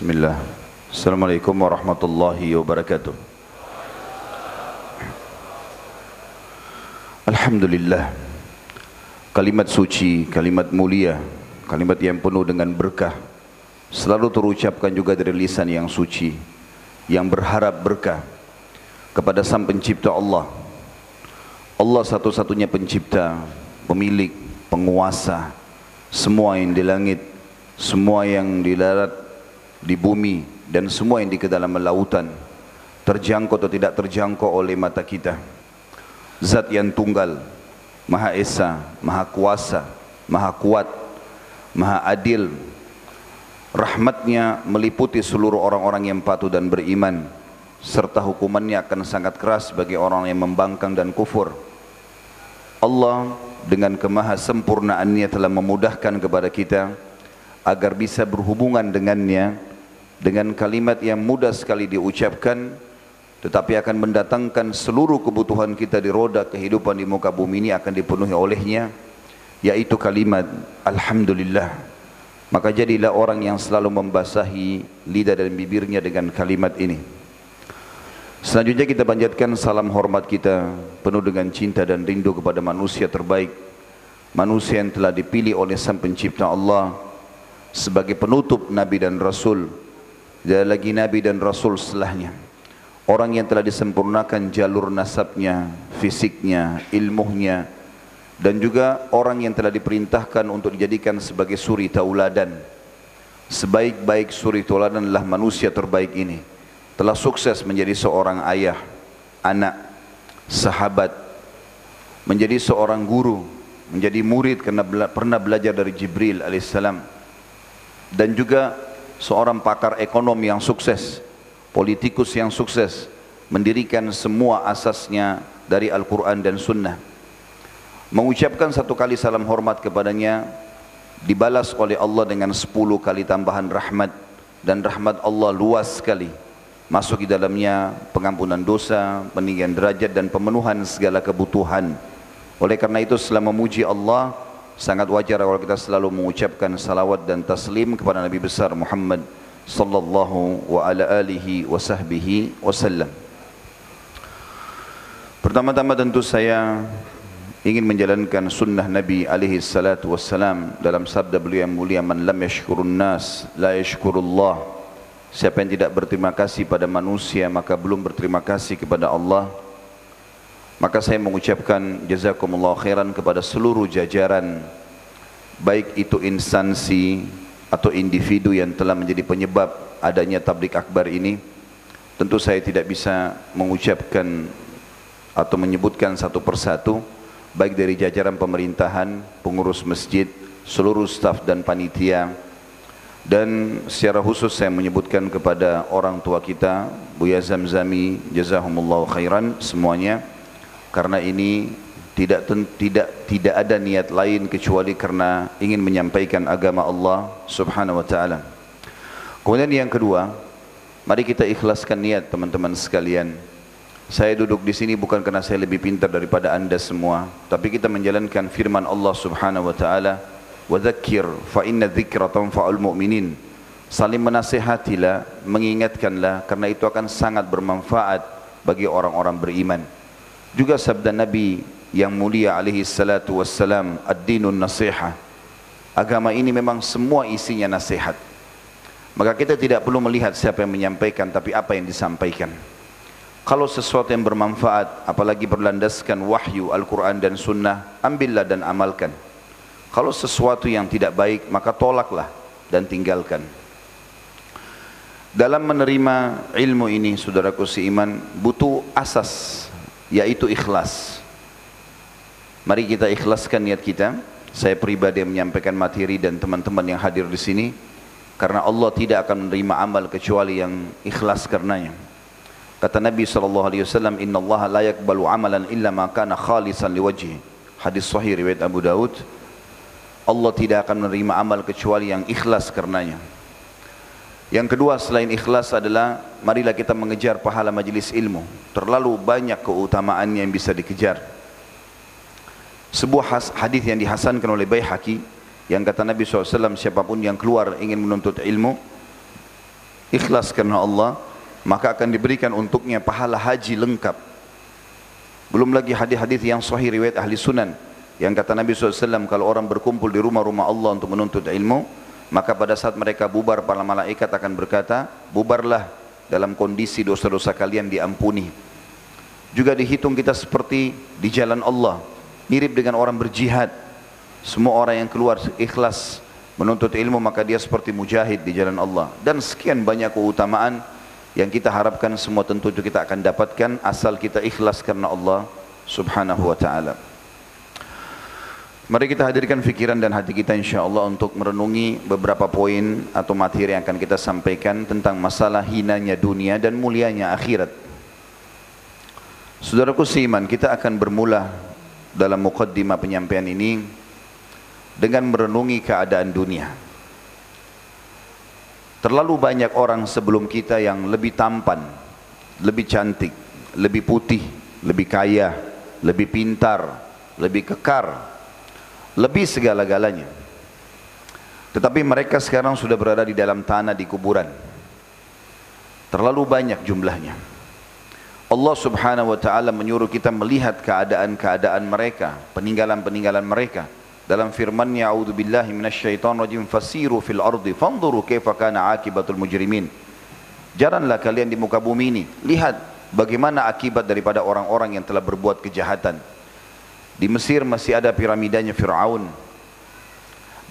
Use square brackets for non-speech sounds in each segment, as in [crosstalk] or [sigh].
Bismillah. Assalamualaikum warahmatullahi wabarakatuh. Alhamdulillah. Kalimat suci, kalimat mulia Kalimat yang penuh dengan berkah Selalu terucapkan juga dari lisan yang suci Yang berharap berkah Kepada sang pencipta Allah. Allah satu-satunya pencipta Pemilik, penguasa Semua yang di langit Semua yang di darat di bumi dan semua yang di kedalaman lautan terjangkau atau tidak terjangkau oleh mata kita. Zat yang tunggal maha esa maha kuasa maha kuat maha adil rahmatnya meliputi seluruh orang-orang yang patuh dan beriman serta hukumannya akan sangat keras bagi orang yang membangkang dan kufur. Allah dengan kemaha sempurnaannya telah memudahkan kepada kita agar bisa berhubungan dengannya dengan kalimat yang mudah sekali diucapkan tetapi akan mendatangkan seluruh kebutuhan kita di roda kehidupan di muka bumi ini akan dipenuhi olehnya yaitu kalimat Alhamdulillah. Maka jadilah orang yang selalu membasahi lidah dan bibirnya dengan kalimat ini. Selanjutnya kita panjatkan salam hormat kita penuh dengan cinta dan rindu kepada manusia terbaik manusia yang telah dipilih oleh sang pencipta Allah sebagai penutup Nabi dan Rasul tidak lagi Nabi dan Rasul setelahnya. Orang yang telah disempurnakan jalur nasabnya, fisiknya, ilmunya, dan juga orang yang telah diperintahkan untuk dijadikan sebagai suri tauladan. Sebaik-baik suri tauladan adalah manusia terbaik ini. Telah sukses menjadi seorang ayah, anak, sahabat, menjadi seorang guru, menjadi murid karena pernah belajar dari Jibril alaihissalam dan juga seorang pakar ekonomi yang sukses, politikus yang sukses, mendirikan semua asasnya dari Al-Quran dan Sunnah. Mengucapkan satu kali salam hormat kepadanya, dibalas oleh Allah dengan sepuluh kali tambahan rahmat, dan rahmat Allah luas sekali. Masuk di dalamnya pengampunan dosa, peninggian derajat dan pemenuhan segala kebutuhan. Oleh karena itu setelah memuji Allah, sangat wajar kalau kita selalu mengucapkan salawat dan taslim kepada Nabi besar Muhammad sallallahu wa ala alihi wa sahbihi wasallam. Pertama-tama tentu saya ingin menjalankan sunnah Nabi alaihi salatu wassalam dalam sabda beliau yang mulia man lam yashkurun nas la yashkurullah siapa yang tidak berterima kasih pada manusia maka belum berterima kasih kepada Allah maka saya mengucapkan jazakumullah khairan kepada seluruh jajaran baik itu instansi atau individu yang telah menjadi penyebab adanya tablik akbar ini. Tentu saya tidak bisa mengucapkan atau menyebutkan satu persatu baik dari jajaran pemerintahan, pengurus masjid, seluruh staf dan panitia. Dan secara khusus saya menyebutkan kepada orang tua kita Buya Zamzami jazahumullah khairan semuanya karena ini tidak tidak tidak ada niat lain kecuali karena ingin menyampaikan agama Allah Subhanahu wa taala. Kemudian yang kedua, mari kita ikhlaskan niat teman-teman sekalian. Saya duduk di sini bukan karena saya lebih pintar daripada Anda semua, tapi kita menjalankan firman Allah Subhanahu wa taala, "Wa dzakir fa inna dzikra tanfa'ul mu'minin." Saling menasihatilah, mengingatkanlah karena itu akan sangat bermanfaat bagi orang-orang beriman. Juga sabda Nabi yang mulia alaihi salatu wassalam ad-dinun nasiha. Agama ini memang semua isinya nasihat. Maka kita tidak perlu melihat siapa yang menyampaikan tapi apa yang disampaikan. Kalau sesuatu yang bermanfaat apalagi berlandaskan wahyu Al-Quran dan Sunnah ambillah dan amalkan. Kalau sesuatu yang tidak baik maka tolaklah dan tinggalkan. Dalam menerima ilmu ini saudaraku seiman butuh asas yaitu ikhlas. Mari kita ikhlaskan niat kita. Saya pribadi menyampaikan materi dan teman-teman yang hadir di sini karena Allah tidak akan menerima amal kecuali yang ikhlas karenanya. Kata Nabi sallallahu alaihi wasallam, "Inna Allah la yaqbalu amalan illa ma kana khalisan liwajhi." Hadis sahih riwayat Abu Daud. Allah tidak akan menerima amal kecuali yang ikhlas karenanya. Yang kedua selain ikhlas adalah marilah kita mengejar pahala majelis ilmu. Terlalu banyak keutamaan yang bisa dikejar. Sebuah hadis yang dihasankan oleh Baihaqi yang kata Nabi SAW siapa pun yang keluar ingin menuntut ilmu ikhlas karena Allah maka akan diberikan untuknya pahala haji lengkap belum lagi hadis-hadis yang sahih riwayat ahli sunan yang kata Nabi SAW kalau orang berkumpul di rumah-rumah Allah untuk menuntut ilmu maka pada saat mereka bubar para malaikat akan berkata bubarlah dalam kondisi dosa-dosa kalian diampuni. Juga dihitung kita seperti di jalan Allah mirip dengan orang berjihad. Semua orang yang keluar ikhlas menuntut ilmu maka dia seperti mujahid di jalan Allah. Dan sekian banyak keutamaan yang kita harapkan semua tentu kita akan dapatkan asal kita ikhlas karena Allah subhanahu wa ta'ala Mari kita hadirkan fikiran dan hati kita insya Allah untuk merenungi beberapa poin atau materi yang akan kita sampaikan tentang masalah hinanya dunia dan mulianya akhirat. Saudaraku seiman, kita akan bermula dalam mukaddimah penyampaian ini dengan merenungi keadaan dunia. Terlalu banyak orang sebelum kita yang lebih tampan, lebih cantik, lebih putih, lebih kaya, lebih pintar, lebih kekar, lebih segala-galanya. Tetapi mereka sekarang sudah berada di dalam tanah di kuburan. Terlalu banyak jumlahnya. Allah subhanahu wa ta'ala menyuruh kita melihat keadaan-keadaan mereka, peninggalan-peninggalan mereka. Dalam firmannya, A'udhu billahi minasyaitan rajim, fasiru fil ardi, fanzuru kaifa kana akibatul mujrimin. Jalanlah kalian di muka bumi ini, lihat bagaimana akibat daripada orang-orang yang telah berbuat kejahatan. Di Mesir masih ada piramidanya Fir'aun.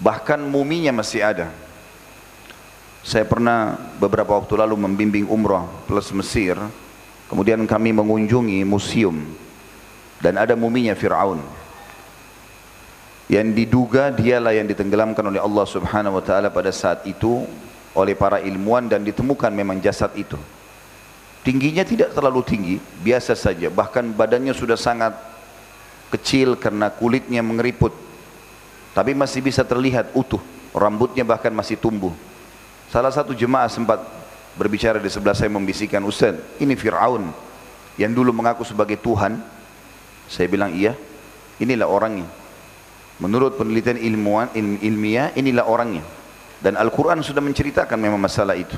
Bahkan muminya masih ada. Saya pernah beberapa waktu lalu membimbing umrah plus Mesir. Kemudian kami mengunjungi museum. Dan ada muminya Fir'aun. Yang diduga dialah yang ditenggelamkan oleh Allah subhanahu wa ta'ala pada saat itu. Oleh para ilmuwan dan ditemukan memang jasad itu. Tingginya tidak terlalu tinggi, biasa saja. Bahkan badannya sudah sangat kecil karena kulitnya mengeriput. Tapi masih bisa terlihat utuh rambutnya bahkan masih tumbuh. Salah satu jemaah sempat berbicara di sebelah saya membisikkan Ustaz ini Fir'aun yang dulu mengaku sebagai Tuhan. Saya bilang iya inilah orangnya. Menurut penelitian ilmuwan ilmiah inilah orangnya. Dan Al-Quran sudah menceritakan memang masalah itu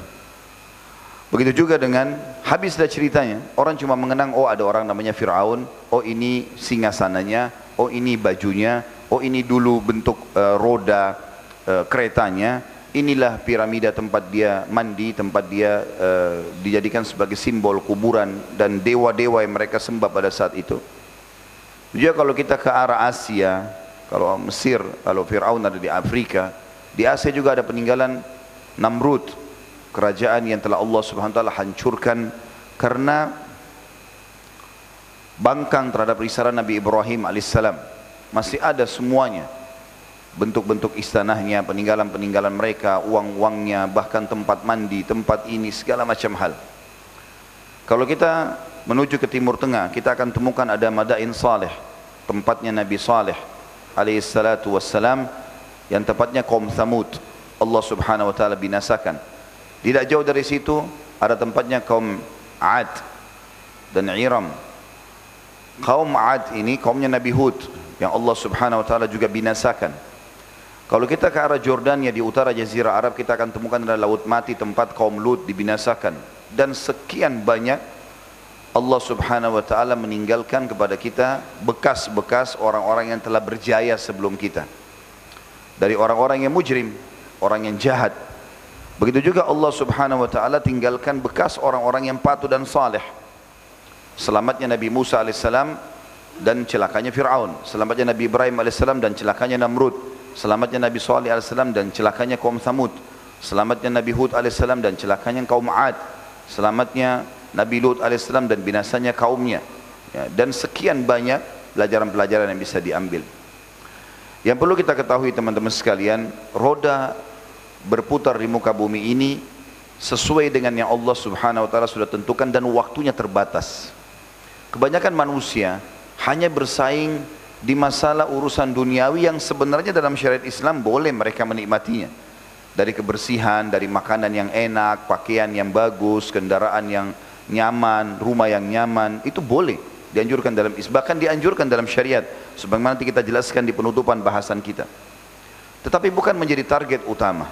Begitu juga dengan habislah ceritanya. Orang cuma mengenang, oh ada orang namanya Fir'aun, oh ini singgasananya, oh ini bajunya, oh ini dulu bentuk uh, roda uh, keretanya, inilah piramida tempat dia mandi, tempat dia uh, dijadikan sebagai simbol kuburan dan dewa-dewa yang mereka sembah pada saat itu. Juga kalau kita ke arah Asia, kalau Mesir, kalau Fir'aun ada di Afrika, di Asia juga ada peninggalan Namrud, kerajaan yang telah Allah Subhanahu taala hancurkan karena bangkang terhadap risalah Nabi Ibrahim alaihissalam masih ada semuanya bentuk-bentuk istanahnya, peninggalan-peninggalan mereka, uang-uangnya, bahkan tempat mandi, tempat ini, segala macam hal. Kalau kita menuju ke timur tengah, kita akan temukan ada Madain Saleh, tempatnya Nabi Saleh alaihissalatu wassalam, yang tepatnya kaum Thamud. Allah subhanahu wa ta'ala binasakan. Tidak jauh dari situ ada tempatnya kaum Ad dan Iram. Kaum Ad ini kaumnya Nabi Hud yang Allah Subhanahu wa taala juga binasakan. Kalau kita ke arah Jordania di utara jazirah Arab kita akan temukan ada laut mati tempat kaum Lut dibinasakan dan sekian banyak Allah Subhanahu wa taala meninggalkan kepada kita bekas-bekas orang-orang yang telah berjaya sebelum kita. Dari orang-orang yang mujrim, orang yang jahat, Begitu juga Allah subhanahu wa ta'ala tinggalkan bekas orang-orang yang patuh dan saleh. Selamatnya Nabi Musa AS dan celakanya Fir'aun. Selamatnya Nabi Ibrahim AS dan celakanya Namrud. Selamatnya Nabi Salih AS dan celakanya kaum Thamud. Selamatnya Nabi Hud AS dan celakanya kaum Ad. Selamatnya Nabi Lut AS dan binasanya kaumnya. Ya, dan sekian banyak pelajaran-pelajaran yang bisa diambil. Yang perlu kita ketahui teman-teman sekalian, roda berputar di muka bumi ini sesuai dengan yang Allah subhanahu wa ta'ala sudah tentukan dan waktunya terbatas. Kebanyakan manusia hanya bersaing di masalah urusan duniawi yang sebenarnya dalam syariat Islam boleh mereka menikmatinya. Dari kebersihan, dari makanan yang enak, pakaian yang bagus, kendaraan yang nyaman, rumah yang nyaman, itu boleh dianjurkan dalam bahkan dianjurkan dalam syariat. Sebagaimana nanti kita jelaskan di penutupan bahasan kita. Tetapi bukan menjadi target utama.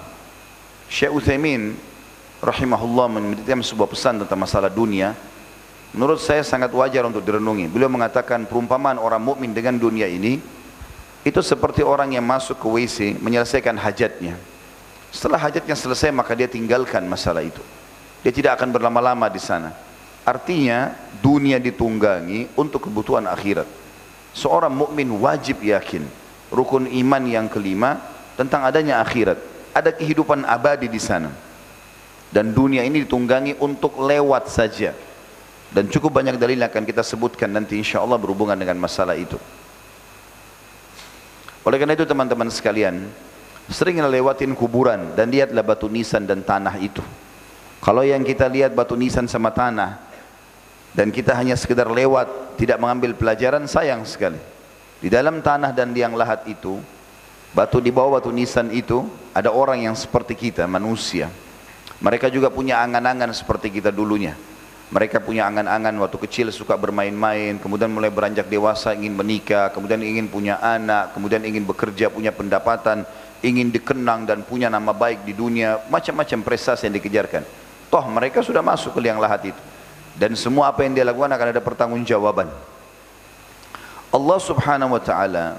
Syekh Uthaymin rahimahullah menitipkan sebuah pesan tentang masalah dunia. Menurut saya sangat wajar untuk direnungi. Beliau mengatakan perumpamaan orang mukmin dengan dunia ini itu seperti orang yang masuk ke WC menyelesaikan hajatnya. Setelah hajatnya selesai maka dia tinggalkan masalah itu. Dia tidak akan berlama-lama di sana. Artinya dunia ditunggangi untuk kebutuhan akhirat. Seorang mukmin wajib yakin rukun iman yang kelima tentang adanya akhirat. Ada kehidupan abadi di sana. Dan dunia ini ditunggangi untuk lewat saja. Dan cukup banyak dalil akan kita sebutkan nanti insya Allah berhubungan dengan masalah itu. Oleh karena itu teman-teman sekalian, sering lewatin kuburan dan lihatlah batu nisan dan tanah itu. Kalau yang kita lihat batu nisan sama tanah dan kita hanya sekedar lewat tidak mengambil pelajaran sayang sekali. Di dalam tanah dan liang lahat itu, batu di bawah batu nisan itu ada orang yang seperti kita, manusia. Mereka juga punya angan-angan seperti kita dulunya. Mereka punya angan-angan waktu kecil suka bermain-main, kemudian mulai beranjak dewasa ingin menikah, kemudian ingin punya anak, kemudian ingin bekerja, punya pendapatan, ingin dikenang dan punya nama baik di dunia, macam-macam prestasi yang dikejarkan. Toh mereka sudah masuk ke liang lahat itu. Dan semua apa yang dia lakukan akan ada pertanggungjawaban. Allah subhanahu wa ta'ala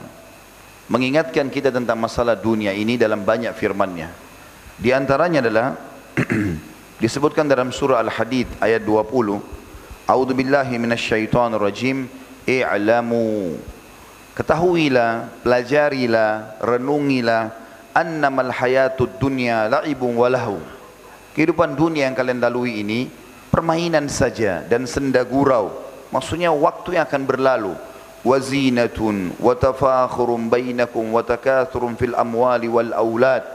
mengingatkan kita tentang masalah dunia ini dalam banyak firmannya. Di antaranya adalah [clears throat] disebutkan dalam surah Al-Hadid ayat 20. A'udzu billahi minasyaitonir rajim. I'lamu. Ketahuilah, pelajarilah, renungilah annamal hayatud dunya la'ibun wa lahu Kehidupan dunia yang kalian lalui ini permainan saja dan senda gurau. Maksudnya waktu yang akan berlalu. Wazinatun wa tafakhurum bainakum wa takathurun fil amwali wal aulad.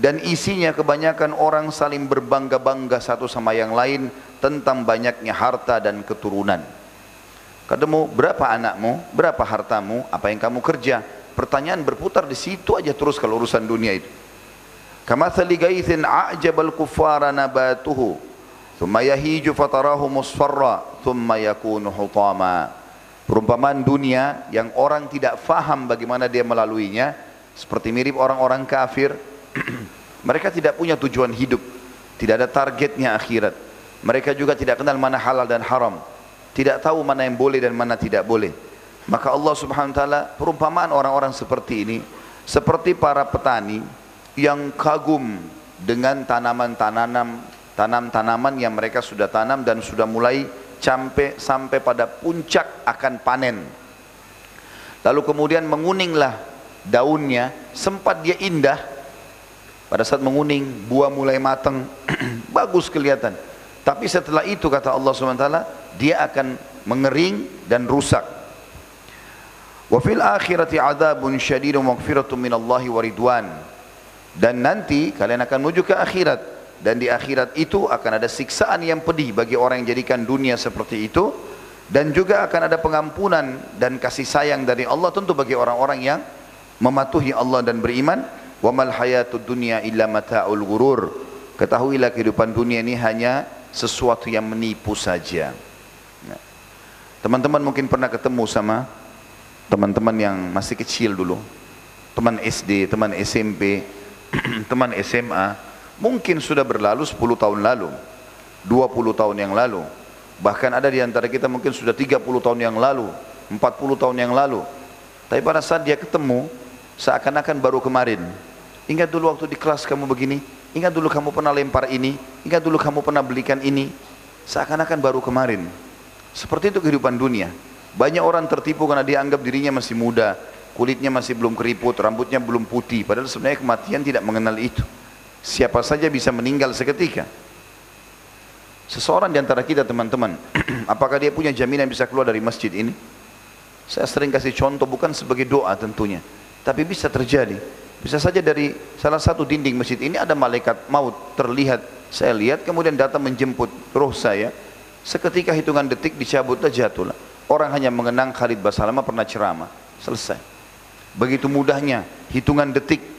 Dan isinya kebanyakan orang saling berbangga-bangga satu sama yang lain tentang banyaknya harta dan keturunan. Katamu, berapa anakmu, berapa hartamu, apa yang kamu kerja? Pertanyaan berputar di situ aja terus kalau urusan dunia itu. كمثل غيث أعجب الكفار نباته ثم يهيج فتراه مصفرا ثم يكون حطاما Perumpamaan dunia yang orang tidak faham bagaimana dia melaluinya seperti mirip orang-orang kafir [clears throat] mereka tidak punya tujuan hidup tidak ada targetnya akhirat. Mereka juga tidak kenal mana halal dan haram tidak tahu mana yang boleh dan mana tidak boleh. Maka Allah subhanahu wa ta'ala perumpamaan orang-orang seperti ini seperti para petani yang kagum dengan tanaman-tanaman tanam-tanaman yang mereka sudah tanam dan sudah mulai sampai sampai pada puncak akan panen. Lalu kemudian menguninglah daunnya, sempat dia indah. Pada saat menguning, buah mulai matang, [clears throat] bagus kelihatan. Tapi setelah itu kata Allah SWT, dia akan mengering dan rusak. Wa fil akhirati adabun syadidun maghfiratun minallahi wa ridwan dan nanti kalian akan menuju ke akhirat dan di akhirat itu akan ada siksaan yang pedih bagi orang yang jadikan dunia seperti itu. Dan juga akan ada pengampunan dan kasih sayang dari Allah tentu bagi orang-orang yang mematuhi Allah dan beriman. Wa mal hayatud dunya illa mata'ul ghurur. Ketahuilah kehidupan dunia ini hanya sesuatu yang menipu saja. Ya. teman-teman mungkin pernah ketemu sama teman-teman yang masih kecil dulu. Teman SD, teman SMP [clears throat] teman SMA mungkin sudah berlalu 10 tahun lalu 20 tahun yang lalu. Bahkan ada di antara kita mungkin sudah 30 tahun yang lalu 40 tahun yang lalu. Tapi pada saat dia ketemu seakan-akan baru kemarin ingat dulu waktu di kelas kamu begini ingat dulu kamu pernah lempar ini ingat dulu kamu pernah belikan ini. Seakan-akan baru kemarin. Seperti itu kehidupan dunia. Banyak orang tertipu karena dia anggap dirinya masih muda kulitnya masih belum keriput, rambutnya belum putih. Padahal sebenarnya kematian tidak mengenal itu. Siapa saja bisa meninggal seketika. Seseorang di antara kita teman-teman, [clears throat] apakah dia punya jaminan bisa keluar dari masjid ini? Saya sering kasih contoh bukan sebagai doa tentunya, tapi bisa terjadi. Bisa saja dari salah satu dinding masjid ini ada malaikat maut terlihat. Saya lihat kemudian datang menjemput roh saya. Seketika hitungan detik dicabutlah jatuhlah. Orang hanya mengenang Khalid Basalama pernah ceramah. Selesai. Begitu mudahnya, hitungan detik.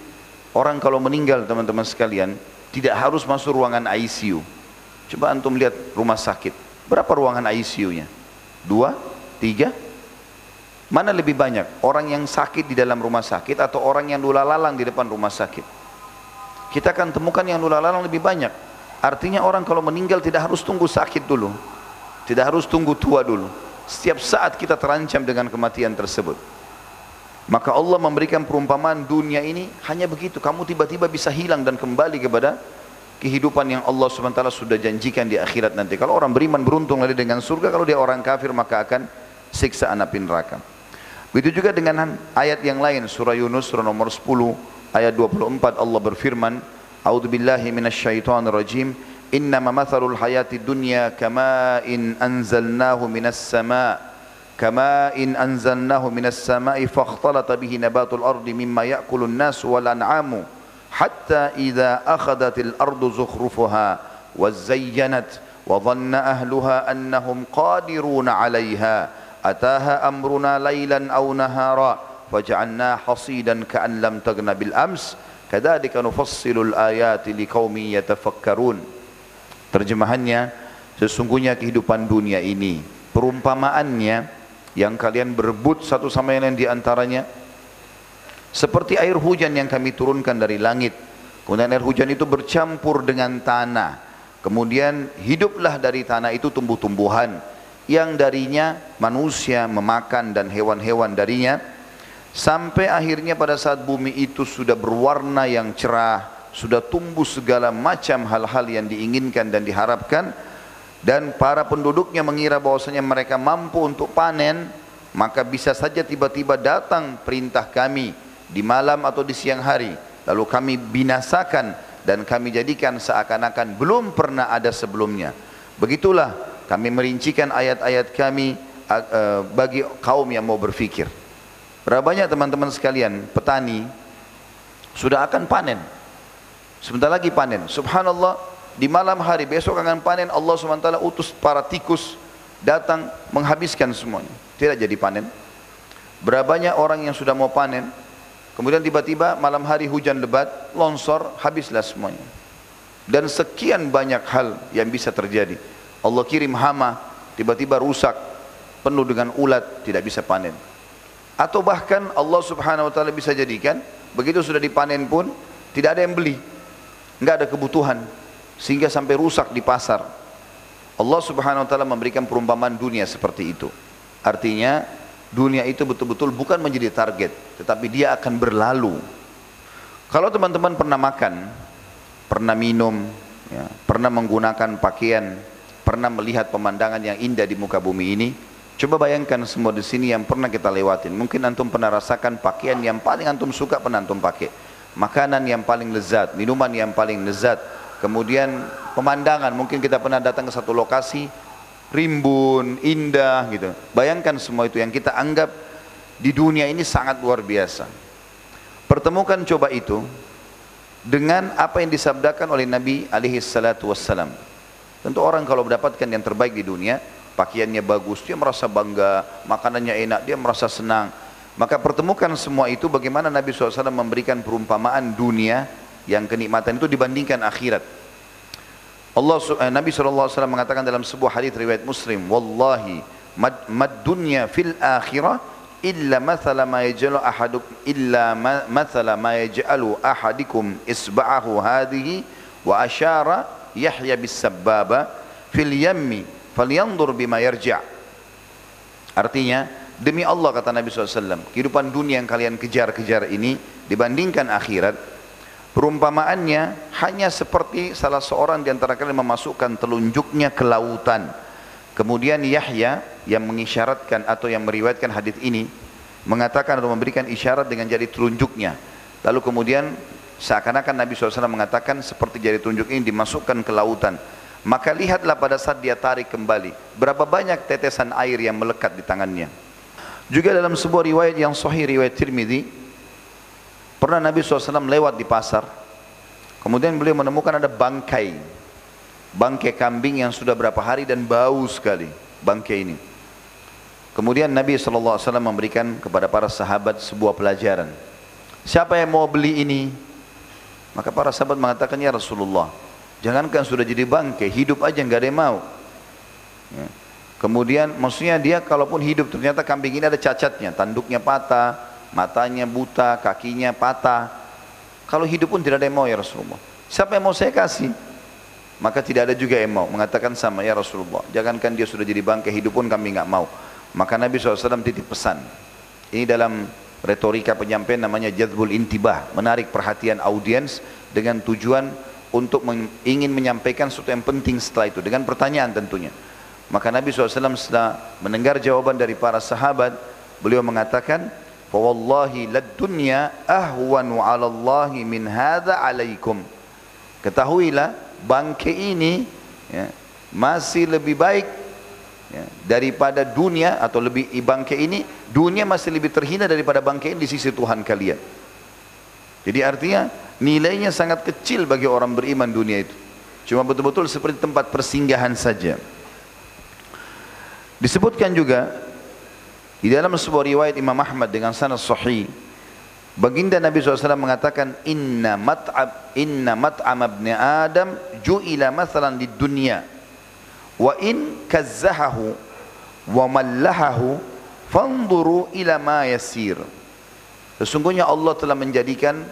Orang kalau meninggal teman-teman sekalian, tidak harus masuk ruangan ICU. Coba antum lihat rumah sakit. Berapa ruangan ICU-nya? Dua? Tiga? Mana lebih banyak? Orang yang sakit di dalam rumah sakit atau orang yang lula lalang di depan rumah sakit? Kita akan temukan yang lula lalang lebih banyak. Artinya orang kalau meninggal tidak harus tunggu sakit dulu. Tidak harus tunggu tua dulu. Setiap saat kita terancam dengan kematian tersebut. Maka Allah memberikan perumpamaan dunia ini hanya begitu. Kamu tiba-tiba bisa hilang dan kembali kepada kehidupan yang Allah SWT sudah janjikan di akhirat nanti. Kalau orang beriman beruntung lagi dengan surga, kalau dia orang kafir maka akan siksa api neraka. Begitu juga dengan ayat yang lain surah Yunus surah nomor 10 ayat 24 Allah berfirman, "A'udzu billahi minasyaitonir rajim. Innama matharul hayati dunya kama'in anzalnahu minas sama'." كماء أنزلناه من السماء فاختلط به نبات الأرض مما يأكل الناس والأنعام حتى إذا أخذت الأرض زخرفها وزينت وظن أهلها أنهم قادرون عليها. أتاها أمرنا ليلا أو نهارا فجعلنا حصيدا كأن لم تغن بالأمس. كذلك نفصل الآيات لقوم يتفكرون. Terjemahannya, sesungguhnya kehidupan dunia ini, perumpamaannya yang kalian berebut satu sama yang lain di antaranya, seperti air hujan yang kami turunkan dari langit. Kemudian air hujan itu bercampur dengan tanah. Kemudian hiduplah dari tanah itu tumbuh-tumbuhan yang darinya manusia memakan dan hewan-hewan darinya sampai akhirnya pada saat bumi itu sudah berwarna yang cerah sudah tumbuh segala macam hal-hal yang diinginkan dan diharapkan dan para penduduknya mengira bahwasanya mereka mampu untuk panen maka bisa saja tiba-tiba datang perintah kami di malam atau di siang hari. Lalu kami binasakan dan kami jadikan seakan-akan belum pernah ada sebelumnya. Begitulah kami merincikan ayat-ayat kami bagi kaum yang mau berfikir. Berapa banyak teman-teman sekalian petani sudah akan panen? Sebentar lagi panen. Subhanallah, di malam hari besok akan panen Allah SWT utus para tikus datang menghabiskan semuanya. Tidak jadi panen. Berapa orang yang sudah mau panen, kemudian tiba-tiba malam hari hujan lebat, longsor, habislah semuanya. Dan sekian banyak hal yang bisa terjadi. Allah kirim hama, tiba-tiba rusak, penuh dengan ulat, tidak bisa panen. Atau bahkan Allah subhanahu wa ta'ala bisa jadikan, begitu sudah dipanen pun, tidak ada yang beli nggak ada kebutuhan sehingga sampai rusak di pasar. Allah Subhanahu wa taala memberikan perumpamaan dunia seperti itu. Artinya dunia itu betul-betul bukan menjadi target, tetapi dia akan berlalu. Kalau teman-teman pernah makan, pernah minum, ya, pernah menggunakan pakaian, pernah melihat pemandangan yang indah di muka bumi ini, coba bayangkan semua di sini yang pernah kita lewatin. Mungkin antum pernah rasakan pakaian yang paling antum suka pernah antum pakai makanan yang paling lezat, minuman yang paling lezat, kemudian pemandangan, mungkin kita pernah datang ke satu lokasi, rimbun, indah gitu. Bayangkan semua itu yang kita anggap di dunia ini sangat luar biasa. Pertemukan coba itu dengan apa yang disabdakan oleh Nabi alaihi salatu wassalam. Tentu orang kalau mendapatkan yang terbaik di dunia, pakaiannya bagus, dia merasa bangga, makanannya enak, dia merasa senang. Maka pertemukan semua itu bagaimana Nabi SAW memberikan perumpamaan dunia yang kenikmatan itu dibandingkan akhirat. Allah eh, Nabi SAW mengatakan dalam sebuah hadis riwayat Muslim, "Wallahi mad, mad dunya fil akhirah illa mathala ma yaj'alu ahaduk illa mathala ma yaj'alu ahadikum isba'ahu hadhihi wa asyara Yahya bis sababa fil yammi falyanzur bima yarji'." Artinya, Demi Allah kata Nabi SAW, kehidupan dunia yang kalian kejar-kejar ini dibandingkan akhirat, perumpamaannya hanya seperti salah seorang di antara kalian memasukkan telunjuknya ke lautan. Kemudian Yahya yang mengisyaratkan atau yang meriwayatkan hadis ini mengatakan atau memberikan isyarat dengan jari telunjuknya. Lalu kemudian seakan-akan Nabi SAW mengatakan seperti jari telunjuk ini dimasukkan ke lautan. Maka lihatlah pada saat dia tarik kembali, berapa banyak tetesan air yang melekat di tangannya. Juga dalam sebuah riwayat yang sahih riwayat Tirmidzi pernah Nabi SAW lewat di pasar. Kemudian beliau menemukan ada bangkai. Bangkai kambing yang sudah berapa hari dan bau sekali bangkai ini. Kemudian Nabi SAW memberikan kepada para sahabat sebuah pelajaran. Siapa yang mau beli ini? Maka para sahabat mengatakan ya Rasulullah jangankan sudah jadi bangkai hidup aja nggak ada yang mau. Ya. Kemudian maksudnya dia kalaupun hidup ternyata kambing ini ada cacatnya, tanduknya patah, matanya buta, kakinya patah. Kalau hidup pun tidak ada yang mau ya Rasulullah. Siapa yang mau saya kasih? Maka tidak ada juga yang mau mengatakan sama ya Rasulullah. Jangankan dia sudah jadi bangkai hidup pun kami nggak mau. Maka Nabi SAW titip pesan. Ini dalam retorika penyampaian namanya jadbul intibah. Menarik perhatian audiens dengan tujuan untuk ingin menyampaikan sesuatu yang penting setelah itu. Dengan pertanyaan tentunya. Maka Nabi SAW setelah mendengar jawaban dari para sahabat. Beliau mengatakan, Fawallahi lad dunya ahwanu ala Allahi min hadha alaikum. Ketahuilah bangkai ini ya, masih lebih baik ya, daripada dunia atau lebih bangkai ini dunia masih lebih terhina daripada bangkai ini di sisi Tuhan kalian. Jadi artinya nilainya sangat kecil bagi orang beriman dunia itu. Cuma betul-betul seperti tempat persinggahan saja. Disebutkan juga di dalam sebuah riwayat Imam Ahmad dengan sanad sahih Baginda Nabi SAW mengatakan inna mat'ab inna mat'am ibn Adam ju'ila mathalan di dunia wa in kazzahahu wa mallahahu fanzuru ila ma yasir Sesungguhnya Allah telah menjadikan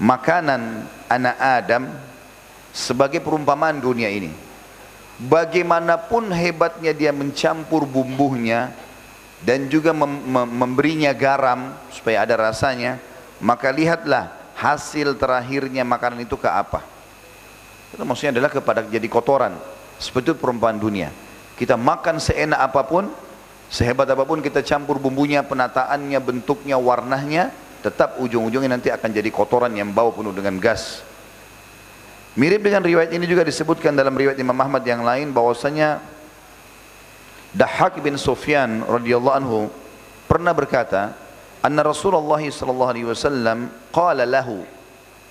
makanan anak Adam sebagai perumpamaan dunia ini. Bagaimanapun hebatnya dia mencampur bumbunya, dan juga mem mem memberinya garam supaya ada rasanya, maka lihatlah hasil terakhirnya makanan itu ke apa. Itu maksudnya adalah kepada jadi kotoran. Seperti itu perumpamaan dunia. Kita makan seenak apa pun, sehebat apa pun kita campur bumbunya, penataannya, bentuknya, warnanya, tetap ujung-ujungnya nanti akan jadi kotoran yang bau penuh dengan gas. Mirip dengan riwayat ini juga disebutkan dalam riwayat Imam Ahmad yang lain bahwasanya Dahak bin Sufyan radhiyallahu anhu pernah berkata, "Anna Rasulullah sallallahu alaihi wasallam qala lahu"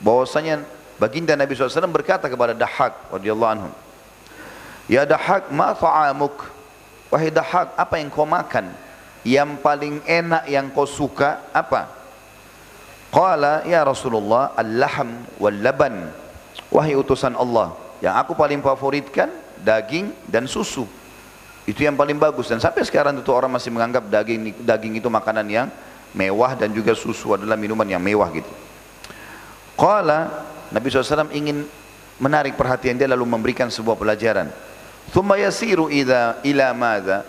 bahwasanya baginda Nabi SAW berkata kepada Dahak radhiyallahu anhu, "Ya Dahak, ma ta'amuk?" Wahai Dahak, apa yang kau makan? Yang paling enak yang kau suka apa? Qala ya Rasulullah al-lahm wal laban. Wahai utusan Allah, yang aku paling favoritkan daging dan susu. Itu yang paling bagus dan sampai sekarang itu orang masih menganggap daging daging itu makanan yang mewah dan juga susu adalah minuman yang mewah gitu. Qala Nabi SAW ingin menarik perhatian dia lalu memberikan sebuah pelajaran. Thumma yasiru ila ila madza?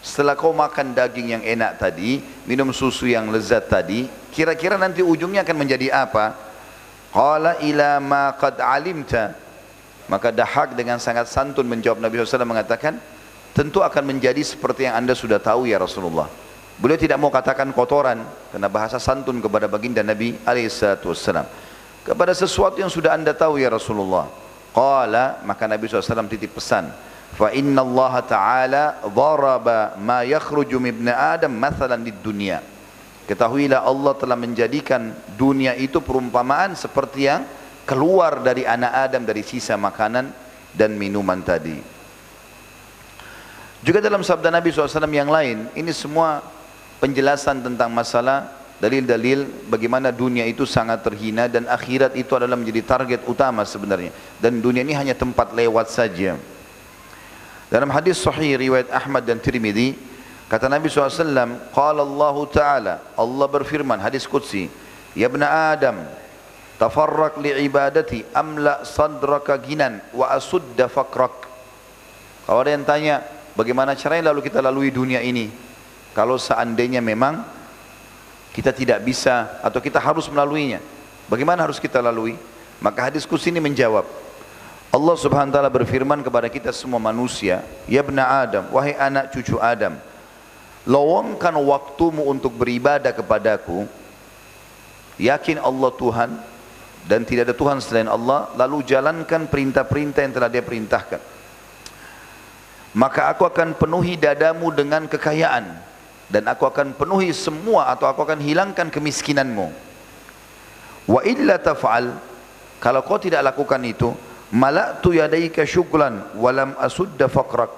Setelah kau makan daging yang enak tadi, minum susu yang lezat tadi, kira-kira nanti ujungnya akan menjadi apa? Qala ila ma qad alimta. Maka Dahak dengan sangat santun menjawab Nabi SAW mengatakan, tentu akan menjadi seperti yang anda sudah tahu ya Rasulullah. Beliau tidak mau katakan kotoran karena bahasa santun kepada baginda Nabi alaihissalam. Kepada sesuatu yang sudah anda tahu ya Rasulullah. Qala maka Nabi SAW titip pesan. Fa inna Allah Ta'ala dharaba ma yakhruju ibn Adam mathalan di dunia. Ketahuilah Allah telah menjadikan dunia itu perumpamaan seperti yang keluar dari anak Adam dari sisa makanan dan minuman tadi. Juga dalam sabda Nabi SAW yang lain, ini semua penjelasan tentang masalah dalil-dalil bagaimana dunia itu sangat terhina dan akhirat itu adalah menjadi target utama sebenarnya. Dan dunia ini hanya tempat lewat saja. Dalam hadis sahih riwayat Ahmad dan Tirmidzi, kata Nabi SAW, Qala Allah Ta'ala, Allah berfirman, hadis Qudsi, Ya bna Adam, tafarrak li ibadati amla sadraka ginan wa asudda fakrak. Kalau ada yang tanya, Bagaimana caranya lalu kita lalui dunia ini? Kalau seandainya memang kita tidak bisa atau kita harus melaluinya. Bagaimana harus kita lalui? Maka hadis kursi ini menjawab. Allah subhanahu wa ta'ala berfirman kepada kita semua manusia. Ya bena Adam, wahai anak cucu Adam. Lowongkan waktumu untuk beribadah kepadaku. Yakin Allah Tuhan dan tidak ada Tuhan selain Allah. Lalu jalankan perintah-perintah yang telah dia perintahkan maka aku akan penuhi dadamu dengan kekayaan. Dan aku akan penuhi semua atau aku akan hilangkan kemiskinanmu. Wa illa taf'al kalau kau tidak lakukan itu mala'tu yadaika syuklan walam asudda faqrak.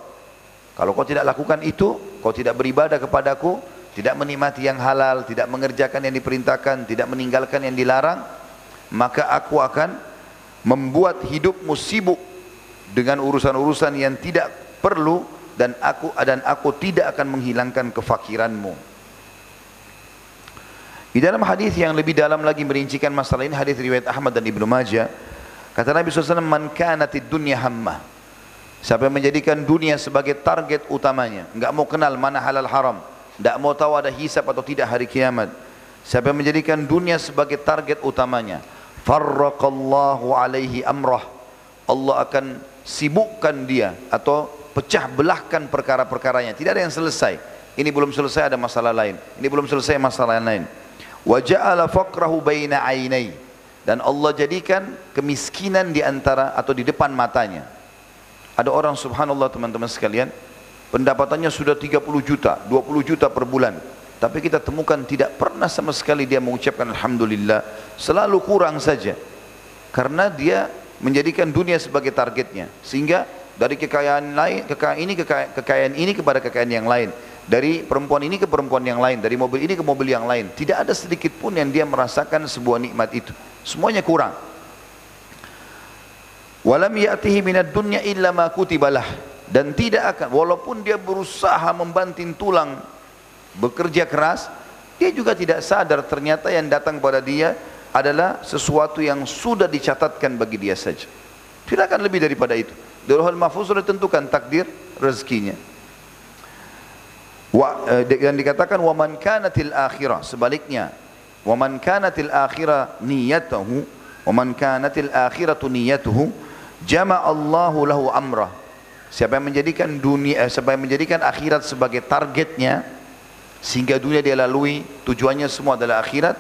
Kalau kau tidak lakukan itu kau tidak beribadah kepadaku tidak menikmati yang halal tidak mengerjakan yang diperintahkan tidak meninggalkan yang dilarang maka aku akan membuat hidupmu sibuk dengan urusan-urusan yang tidak perlu dan aku dan aku tidak akan menghilangkan kefakiranmu. Di dalam hadis yang lebih dalam lagi merincikan masalah ini hadis riwayat Ahmad dan Ibnu Majah Kata Nabi SAW, Man kanatid dunya hammah. Siapa yang menjadikan dunia sebagai target utamanya. Enggak mau kenal mana halal haram. Enggak mau tahu ada hisap atau tidak hari kiamat. Siapa yang menjadikan dunia sebagai target utamanya. Farraqallahu alaihi amrah. Allah akan sibukkan dia atau pecah belahkan perkara-perkaranya. Tidak ada yang selesai. Ini belum selesai ada masalah lain. Ini belum selesai masalah lain. Wa ja'ala faqrahu baina ainai dan Allah jadikan kemiskinan di antara atau di depan matanya. Ada orang subhanallah teman-teman sekalian, pendapatannya sudah 30 juta, 20 juta per bulan. Tapi kita temukan tidak pernah sama sekali dia mengucapkan Alhamdulillah, selalu kurang saja. Karena dia menjadikan dunia sebagai targetnya. Sehingga dari kekayaan lain, kekayaan ini, kekayaan, ini kepada kekayaan yang lain. Dari perempuan ini ke perempuan yang lain, dari mobil ini ke mobil yang lain. Tidak ada sedikit pun yang dia merasakan sebuah nikmat itu. Semuanya kurang. Walam ya'tihi minad dunya illa ma kutibalah dan tidak akan walaupun dia berusaha membanting tulang bekerja keras dia juga tidak sadar ternyata yang datang pada dia adalah sesuatu yang sudah dicatatkan bagi dia saja tidak akan lebih daripada itu di Lauhul Mahfuz sudah ditentukan takdir rezekinya. Wa, eh, dan dikatakan waman kanatil akhirah sebaliknya waman kanatil akhirah niyatahu waman kanatil akhiratu niyatuhu jama Allahu lahu amrah siapa yang menjadikan dunia eh, siapa yang menjadikan akhirat sebagai targetnya sehingga dunia dia lalui tujuannya semua adalah akhirat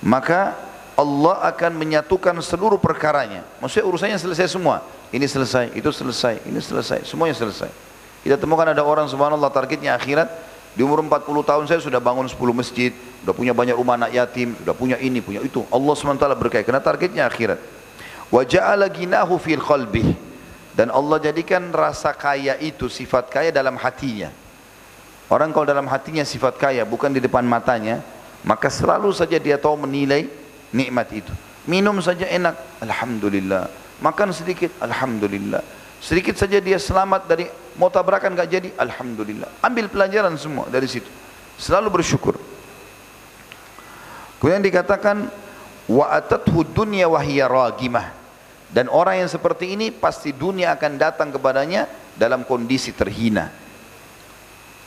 maka Allah akan menyatukan seluruh perkaranya maksudnya urusannya selesai semua ini selesai itu selesai ini selesai semuanya selesai kita temukan ada orang subhanallah targetnya akhirat di umur 40 tahun saya sudah bangun 10 masjid, sudah punya banyak rumah anak yatim, sudah punya ini, punya itu. Allah SWT berkait, karena targetnya akhirat. Wa ja'ala ginahu fil. Dan Allah jadikan rasa kaya itu sifat kaya dalam hatinya. Orang kalau dalam hatinya sifat kaya bukan di depan matanya, maka selalu saja dia tahu menilai nikmat itu. Minum saja enak, alhamdulillah. Makan sedikit, alhamdulillah. Sedikit saja dia selamat dari mau tabrakan gak jadi, alhamdulillah. Ambil pelajaran semua dari situ. Selalu bersyukur. Kemudian dikatakan wa atathu dunya wa hiya ragimah. Dan orang yang seperti ini pasti dunia akan datang kepadanya dalam kondisi terhina.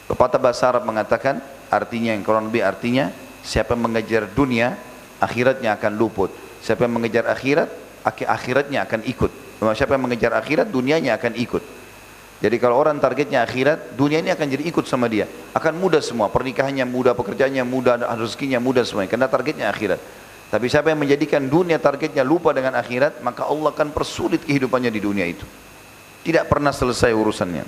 Pepatah bahasa Arab mengatakan artinya yang kurang lebih artinya siapa mengejar dunia akhiratnya akan luput. Siapa yang mengejar akhirat akhiratnya akan ikut. Siapa yang mengejar akhirat, dunianya akan ikut. Jadi kalau orang targetnya akhirat, dunia ini akan jadi ikut sama dia. Akan mudah semua, pernikahannya mudah, pekerjaannya mudah, rezekinya mudah semuanya. Karena targetnya akhirat. Tapi siapa yang menjadikan dunia targetnya lupa dengan akhirat, maka Allah akan persulit kehidupannya di dunia itu. Tidak pernah selesai urusannya.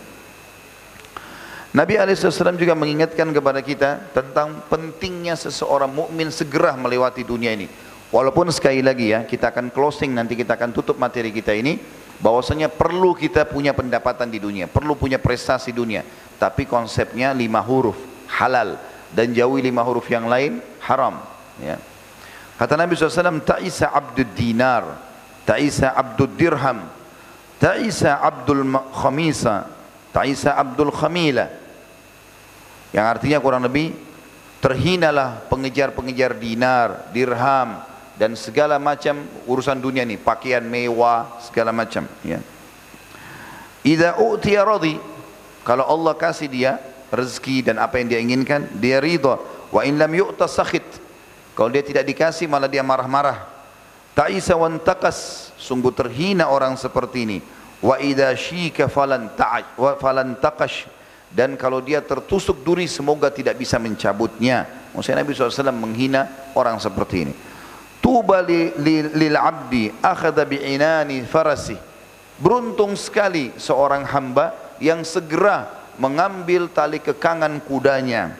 Nabi SAW juga mengingatkan kepada kita tentang pentingnya seseorang mukmin segera melewati dunia ini. Walaupun sekali lagi ya, kita akan closing nanti kita akan tutup materi kita ini bahwasanya perlu kita punya pendapatan di dunia, perlu punya prestasi dunia, tapi konsepnya lima huruf halal dan jauhi lima huruf yang lain haram. Ya. Kata Nabi SAW, Ta'isa abdul dinar, Ta'isa abdul dirham, Ta'isa abdul khamisa, Ta'isa abdul khamila. Yang artinya kurang lebih, terhinalah pengejar-pengejar dinar, dirham, dan segala macam urusan dunia ini, pakaian mewah, segala macam, ya. Idza utiya radhi, kalau Allah kasih dia rezeki dan apa yang dia inginkan, dia ridha. Wa in lam yu'ta sakhit. Kalau dia tidak dikasih malah dia marah-marah. Ta'isa wan taqas, sungguh terhina orang seperti ini. Wa idza syika falan ta'aj wa falan taqash. Dan kalau dia tertusuk duri semoga tidak bisa mencabutnya. Maksudnya Nabi SAW menghina orang seperti ini. Tuba li, li, lil abdi akhadha bi'inani farasi. Beruntung sekali seorang hamba yang segera mengambil tali kekangan kudanya.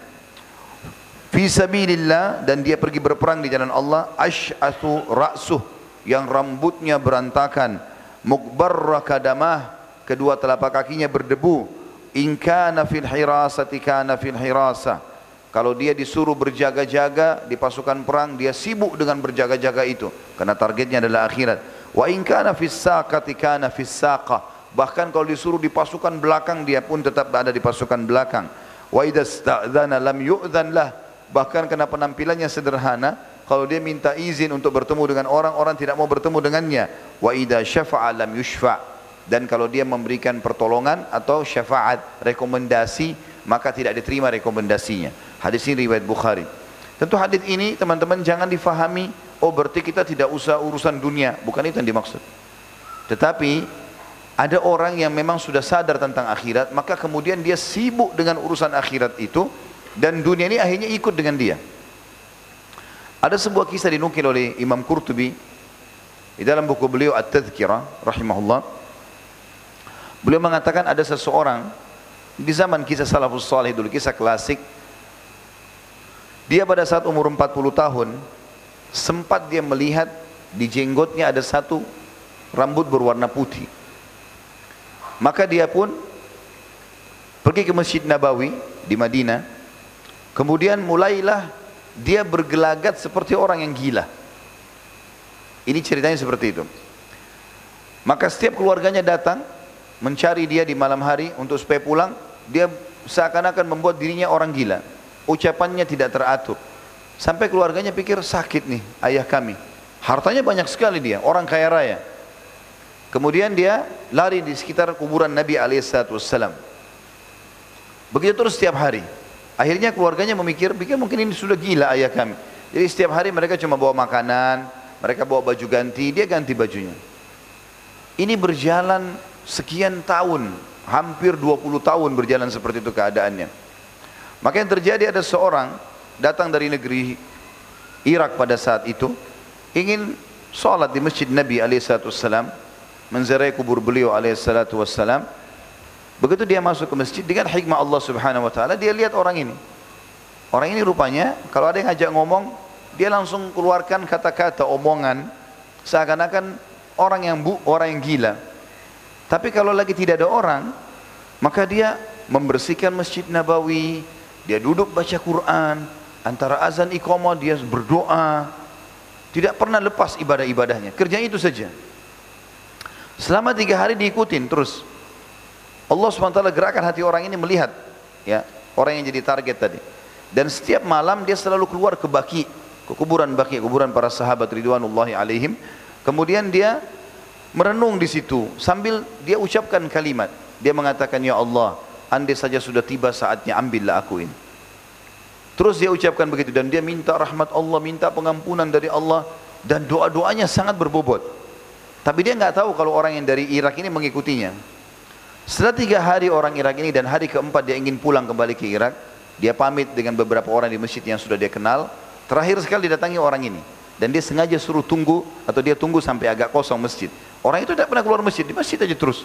Fi sabilillah dan dia pergi berperang di jalan Allah ash'athu ra'suh yang rambutnya berantakan mukbarra kadamah kedua telapak kakinya berdebu in kana fil hirasati kana fil hirasah kalau dia disuruh berjaga-jaga di pasukan perang, dia sibuk dengan berjaga-jaga itu. Karena targetnya adalah akhirat. Wa in kana fis saqati kana fis Bahkan kalau disuruh di pasukan belakang, dia pun tetap ada di pasukan belakang. Wa idza sta'dzana lam yu'dzan lah. Bahkan karena penampilannya sederhana, kalau dia minta izin untuk bertemu dengan orang, orang tidak mau bertemu dengannya. Wa idza syafa'a lam yushfa. Dan kalau dia memberikan pertolongan atau syafaat, rekomendasi, maka tidak diterima rekomendasinya. Hadis ini riwayat Bukhari. Tentu hadis ini teman-teman jangan difahami, oh berarti kita tidak usah urusan dunia. Bukan itu yang dimaksud. Tetapi ada orang yang memang sudah sadar tentang akhirat, maka kemudian dia sibuk dengan urusan akhirat itu dan dunia ini akhirnya ikut dengan dia. Ada sebuah kisah dinukil oleh Imam Qurtubi di dalam buku beliau At-Tadhkirah rahimahullah. Beliau mengatakan ada seseorang di zaman kisah salafus salih dulu, kisah klasik. Dia pada saat umur 40 tahun sempat dia melihat di jenggotnya ada satu rambut berwarna putih. Maka dia pun pergi ke Masjid Nabawi di Madinah. Kemudian mulailah dia bergelagat seperti orang yang gila. Ini ceritanya seperti itu. Maka setiap keluarganya datang mencari dia di malam hari untuk supaya pulang, dia seakan-akan membuat dirinya orang gila. Ucapannya tidak teratur. Sampai keluarganya pikir sakit nih ayah kami. Hartanya banyak sekali dia, orang kaya raya. Kemudian dia lari di sekitar kuburan Nabi alaihissalam. Begitu terus setiap hari. Akhirnya keluarganya memikir, pikir mungkin ini sudah gila ayah kami. Jadi setiap hari mereka cuma bawa makanan, mereka bawa baju ganti, dia ganti bajunya. Ini berjalan sekian tahun, hampir 20 tahun berjalan seperti itu keadaannya. Maka yang terjadi ada seorang datang dari negeri Irak pada saat itu, ingin sholat di masjid Nabi alaihissalam, menziarahi kubur beliau alaihissalam, Begitu dia masuk ke masjid dengan hikmah Allah Subhanahu wa taala dia lihat orang ini. Orang ini rupanya kalau ada yang ngajak ngomong dia langsung keluarkan kata-kata omongan seakan-akan orang yang bu, orang yang gila. Tapi kalau lagi tidak ada orang, maka dia membersihkan Masjid Nabawi, dia duduk baca Quran, antara azan iqamah dia berdoa. Tidak pernah lepas ibadah-ibadahnya. Kerjanya itu saja. Selama tiga hari diikutin terus. Allah SWT gerakan hati orang ini melihat ya orang yang jadi target tadi. Dan setiap malam dia selalu keluar ke Baki, ke kuburan Baki, kuburan para sahabat ridwanullahi alaihim. Kemudian dia merenung di situ sambil dia ucapkan kalimat. Dia mengatakan, "Ya Allah, andai saja sudah tiba saatnya ambillah aku ini." Terus dia ucapkan begitu dan dia minta rahmat Allah, minta pengampunan dari Allah dan doa-doanya sangat berbobot. Tapi dia nggak tahu kalau orang yang dari Irak ini mengikutinya. Setelah tiga hari orang Irak ini dan hari keempat dia ingin pulang kembali ke Irak, dia pamit dengan beberapa orang di masjid yang sudah dia kenal. Terakhir sekali didatangi orang ini. Dan dia sengaja suruh tunggu atau dia tunggu sampai agak kosong masjid. Orang itu tidak pernah keluar masjid, di masjid aja terus.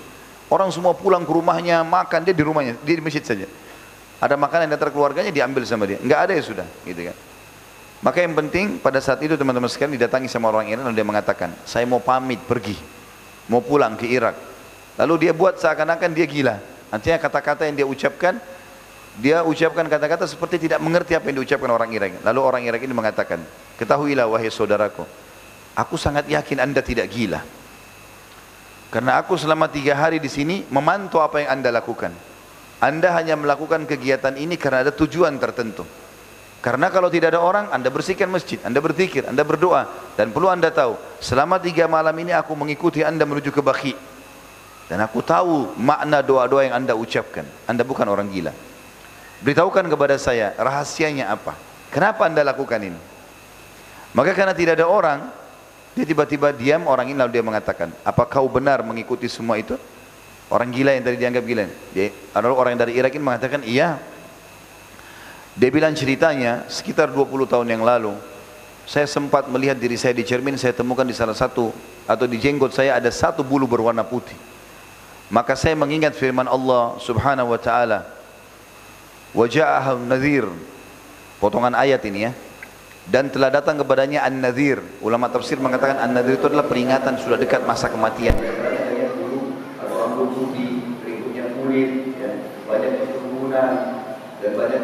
Orang semua pulang ke rumahnya, makan dia di rumahnya, dia di masjid saja. Ada makanan yang datang keluarganya diambil sama dia. Enggak ada ya sudah, gitu kan. Maka yang penting pada saat itu teman-teman sekalian didatangi sama orang Iran lalu dia mengatakan, saya mau pamit pergi, mau pulang ke Irak. Lalu dia buat seakan-akan dia gila. Artinya kata-kata yang dia ucapkan, dia ucapkan kata-kata seperti tidak mengerti apa yang diucapkan orang Irak. Lalu orang Irak ini mengatakan, ketahuilah wahai saudaraku, aku sangat yakin anda tidak gila. Karena aku selama tiga hari di sini memantau apa yang anda lakukan. Anda hanya melakukan kegiatan ini karena ada tujuan tertentu. Karena kalau tidak ada orang, anda bersihkan masjid, anda berzikir, anda berdoa. Dan perlu anda tahu, selama tiga malam ini aku mengikuti anda menuju ke Baki. Dan aku tahu makna doa-doa yang anda ucapkan. Anda bukan orang gila. Beritahukan kepada saya rahasianya apa. Kenapa anda lakukan ini? Maka karena tidak ada orang, dia tiba-tiba diam orang ini lalu dia mengatakan, apa kau benar mengikuti semua itu? Orang gila yang tadi dianggap gila. Dia, lalu orang dari Irak ini mengatakan, iya. Dia bilang ceritanya sekitar 20 tahun yang lalu, saya sempat melihat diri saya di cermin, saya temukan di salah satu atau di jenggot saya ada satu bulu berwarna putih. Maka saya mengingat firman Allah Subhanahu wa taala. Waja'ahu nadhir. Potongan ayat ini ya. Dan telah datang kepadanya an-nadhir. Ulama tafsir mengatakan an-nadhir itu adalah peringatan sudah dekat masa kematian. banyak dan banyak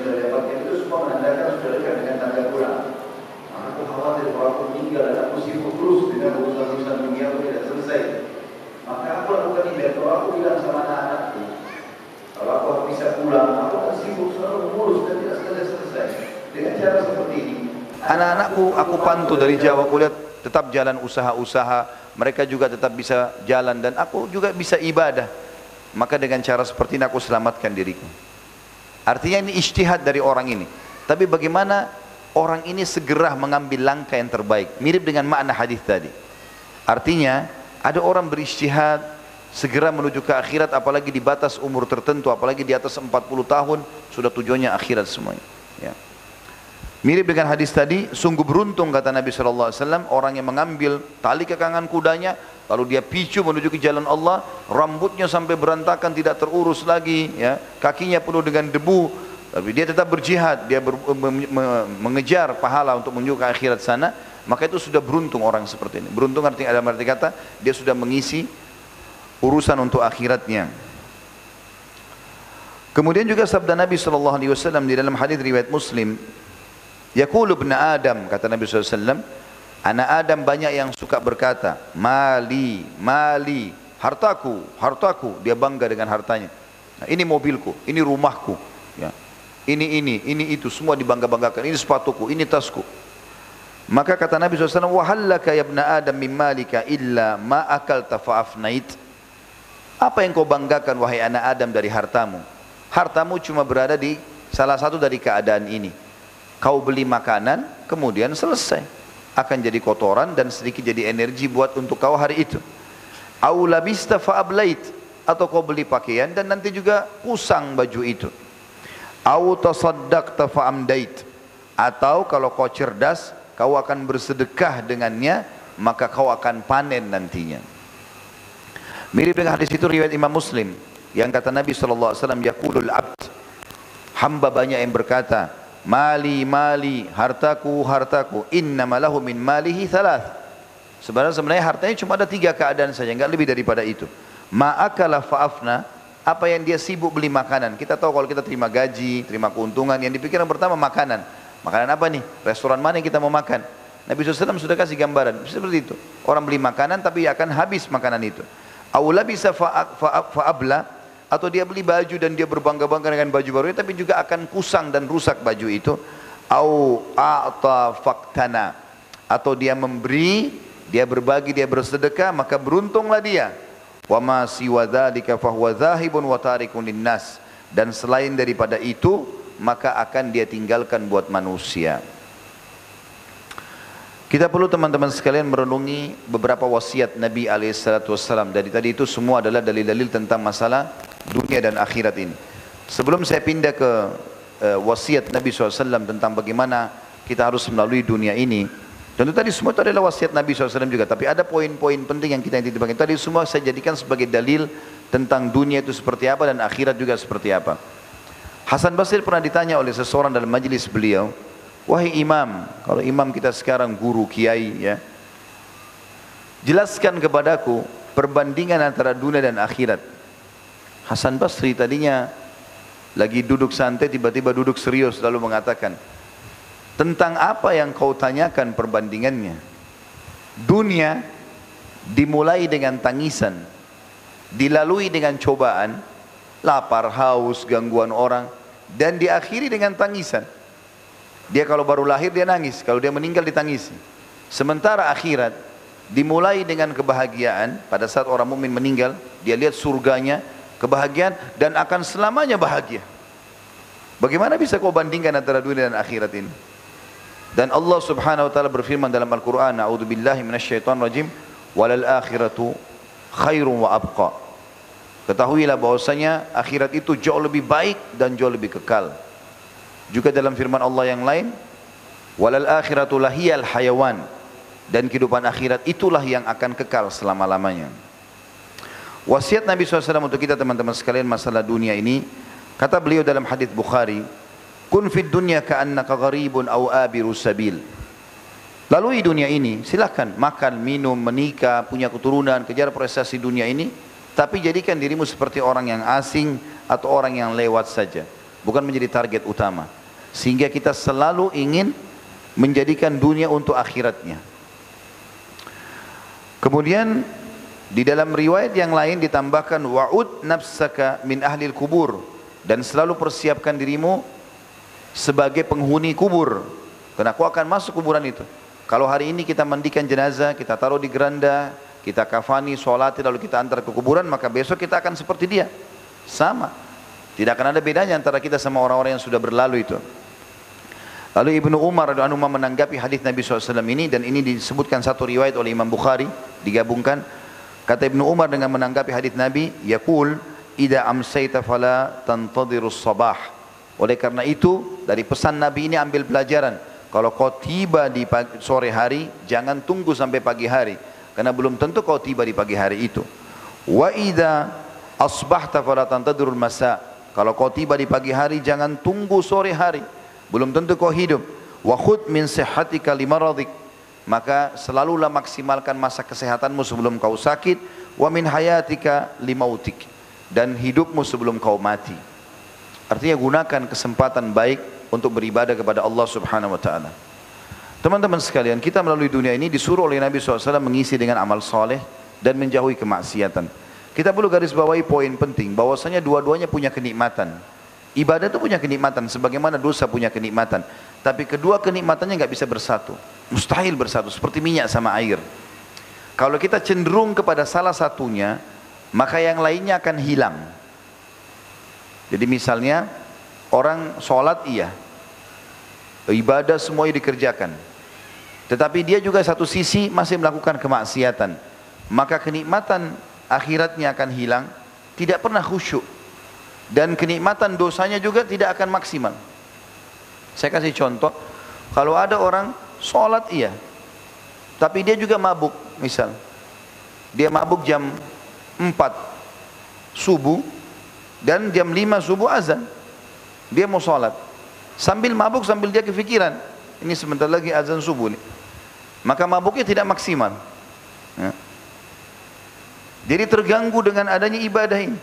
sudah itu semua sudah dekat dengan pulang. Aku khawatir kalau aku dan aku sibuk terus dengan selesai. Maka aku lakukan aku bilang sama anak-anakku, kalau aku bisa pulang, aku akan sibuk selalu mengurus dan tidak selesai-selesai. Dengan cara seperti ini, anak-anak anak-anakku aku pantu dari Jawa aku lihat tetap jalan usaha-usaha. Mereka juga tetap bisa jalan dan aku juga bisa ibadah. Maka dengan cara seperti ini aku selamatkan diriku. Artinya ini ijtihad dari orang ini. Tapi bagaimana orang ini segera mengambil langkah yang terbaik? Mirip dengan makna hadis tadi. Artinya ada orang berijtihad segera menuju ke akhirat apalagi di batas umur tertentu apalagi di atas 40 tahun sudah tujuannya akhirat semuanya. Ya. Mirip dengan hadis tadi, sungguh beruntung kata Nabi SAW, orang yang mengambil tali kekangan kudanya, lalu dia picu menuju ke jalan Allah, rambutnya sampai berantakan tidak terurus lagi, ya, kakinya penuh dengan debu, tapi dia tetap berjihad, dia ber, me, me, mengejar pahala untuk menuju ke akhirat sana, maka itu sudah beruntung orang seperti ini. Beruntung artinya ada arti kata, dia sudah mengisi urusan untuk akhiratnya. Kemudian juga sabda Nabi SAW di dalam hadis riwayat Muslim, Yaqulu ibn Adam kata Nabi SAW Anak Adam banyak yang suka berkata Mali, mali Hartaku, hartaku Dia bangga dengan hartanya. Nah, Ini mobilku, ini rumahku ya. Ini, ini, ini itu Semua dibangga-banggakan. Ini sepatuku, ini tasku. Maka kata Nabi SAW Wahallaka ya ibn Adam min malika illa ma akalta fa'afnait Apa yang kau banggakan wahai anak Adam dari hartamu? Hartamu cuma berada di salah satu dari keadaan ini Kau beli makanan, kemudian selesai. Akan jadi kotoran dan sedikit jadi energi buat untuk kau hari itu. Aulabista fa'ablait. Atau kau beli pakaian dan nanti juga kusang baju itu. Au tasaddaqta fa'amdait. Atau kalau kau cerdas, kau akan bersedekah dengannya, maka kau akan panen nantinya. Mirip dengan hadis itu riwayat Imam Muslim yang kata Nabi sallallahu alaihi wasallam yaqulul abd hamba banyak yang berkata mali mali hartaku hartaku. Innama lahu min malihi thalath. Sebenarnya sebenarnya hartanya cuma ada tiga keadaan saja enggak lebih daripada itu. Ma'akala fa'afna apa yang dia sibuk beli makanan? Kita tahu kalau kita terima gaji terima keuntungan yang dipikirkan pertama makanan. Makanan apa nih? Restoran mana yang kita mau makan? Nabi SAW sudah kasih gambaran seperti itu. Orang beli makanan tapi akan habis makanan itu. Awla bisa fa'abla atau dia beli baju dan dia berbangga-bangga dengan baju baru tapi juga akan kusang dan rusak baju itu. Au a'ta faktana. Atau dia memberi dia berbagi dia bersedekah maka beruntunglah dia. Wa ma siwa dzalika fahuwa wa tarikun linnas. Dan selain daripada itu maka akan dia tinggalkan buat manusia. Kita perlu teman-teman sekalian merenungi beberapa wasiat Nabi SAW. Dari tadi itu semua adalah dalil-dalil tentang masalah dunia dan akhirat ini. Sebelum saya pindah ke uh, wasiat Nabi SAW tentang bagaimana kita harus melalui dunia ini. Tentu tadi semua itu adalah wasiat Nabi SAW juga. Tapi ada poin-poin penting yang kita yang Tadi semua saya jadikan sebagai dalil tentang dunia itu seperti apa dan akhirat juga seperti apa. Hasan Basir pernah ditanya oleh seseorang dalam majlis beliau, Wahai imam, kalau imam kita sekarang guru, kiai ya. Jelaskan kepadaku perbandingan antara dunia dan akhirat. Hasan Basri tadinya lagi duduk santai tiba-tiba duduk serius lalu mengatakan tentang apa yang kau tanyakan perbandingannya? Dunia dimulai dengan tangisan dilalui dengan cobaan lapar haus gangguan orang dan diakhiri dengan tangisan. Dia kalau baru lahir dia nangis, kalau dia meninggal ditangisi. Sementara akhirat dimulai dengan kebahagiaan. Pada saat orang mukmin meninggal, dia lihat surganya, kebahagiaan dan akan selamanya bahagia. Bagaimana bisa kau bandingkan antara dunia dan akhirat ini? Dan Allah Subhanahu wa taala berfirman dalam Al-Qur'an, "A'udzubillahi minasyaitonir rajim, walal akhiratu khairun wa abqa." Ketahuilah bahwasanya akhirat itu jauh lebih baik dan jauh lebih kekal. Juga dalam firman Allah yang lain, walal akhiratu lahiyal hayawan dan kehidupan akhirat itulah yang akan kekal selama-lamanya. Wasiat Nabi SAW untuk kita teman-teman sekalian masalah dunia ini, kata beliau dalam hadis Bukhari, kun fid dunya ka'annaka gharibun aw abiru sabil. Lalui dunia ini, silahkan makan, minum, menikah, punya keturunan, kejar prestasi dunia ini, tapi jadikan dirimu seperti orang yang asing atau orang yang lewat saja bukan menjadi target utama. Sehingga kita selalu ingin menjadikan dunia untuk akhiratnya. Kemudian di dalam riwayat yang lain ditambahkan wa'ud nafsaka min ahlil kubur dan selalu persiapkan dirimu sebagai penghuni kubur Karena akan masuk kuburan itu. Kalau hari ini kita mandikan jenazah, kita taruh di geranda, kita kafani, sholat, lalu kita antar ke kuburan, maka besok kita akan seperti dia. Sama. Tidak akan ada bedanya antara kita sama orang-orang yang sudah berlalu itu. Lalu Ibnu Umar radhiyallahu anhu menanggapi hadis Nabi SAW ini dan ini disebutkan satu riwayat oleh Imam Bukhari digabungkan. Kata Ibnu Umar dengan menanggapi hadis Nabi, Yaqul, "Idza amsayta fala tantadirus sabah." Oleh karena itu, dari pesan Nabi ini ambil pelajaran. Kalau kau tiba di pagi, sore hari, jangan tunggu sampai pagi hari. Karena belum tentu kau tiba di pagi hari itu. Wa idza asbahta fala tantadurul masa. Kalau kau tiba di pagi hari, jangan tunggu sore hari. Belum tentu kau hidup. Wa khud min sihhatika limaradik. Maka selalulah maksimalkan masa kesehatanmu sebelum kau sakit. Wa min hayatika limautik. Dan hidupmu sebelum kau mati. Artinya gunakan kesempatan baik untuk beribadah kepada Allah Subhanahu wa taala. Teman-teman sekalian, kita melalui dunia ini disuruh oleh Nabi SAW mengisi dengan amal soleh dan menjauhi kemaksiatan. Kita perlu garis bawahi poin penting, bahwasanya dua-duanya punya kenikmatan. Ibadah itu punya kenikmatan, sebagaimana dosa punya kenikmatan. Tapi kedua kenikmatannya nggak bisa bersatu. Mustahil bersatu, seperti minyak sama air. Kalau kita cenderung kepada salah satunya, maka yang lainnya akan hilang. Jadi misalnya, Orang sholat iya, ibadah semuanya dikerjakan. Tetapi dia juga satu sisi masih melakukan kemaksiatan. Maka kenikmatan akhiratnya akan hilang, tidak pernah khusyuk. Dan kenikmatan dosanya juga tidak akan maksimal. Saya kasih contoh, kalau ada orang sholat iya, tapi dia juga mabuk, misal. Dia mabuk jam 4 subuh, dan jam 5 subuh azan. Dia mau sholat. Sambil mabuk, sambil dia kefikiran. Ini sebentar lagi azan subuh nih. Maka mabuknya tidak maksimal. Ya. Jadi terganggu dengan adanya ibadah ini.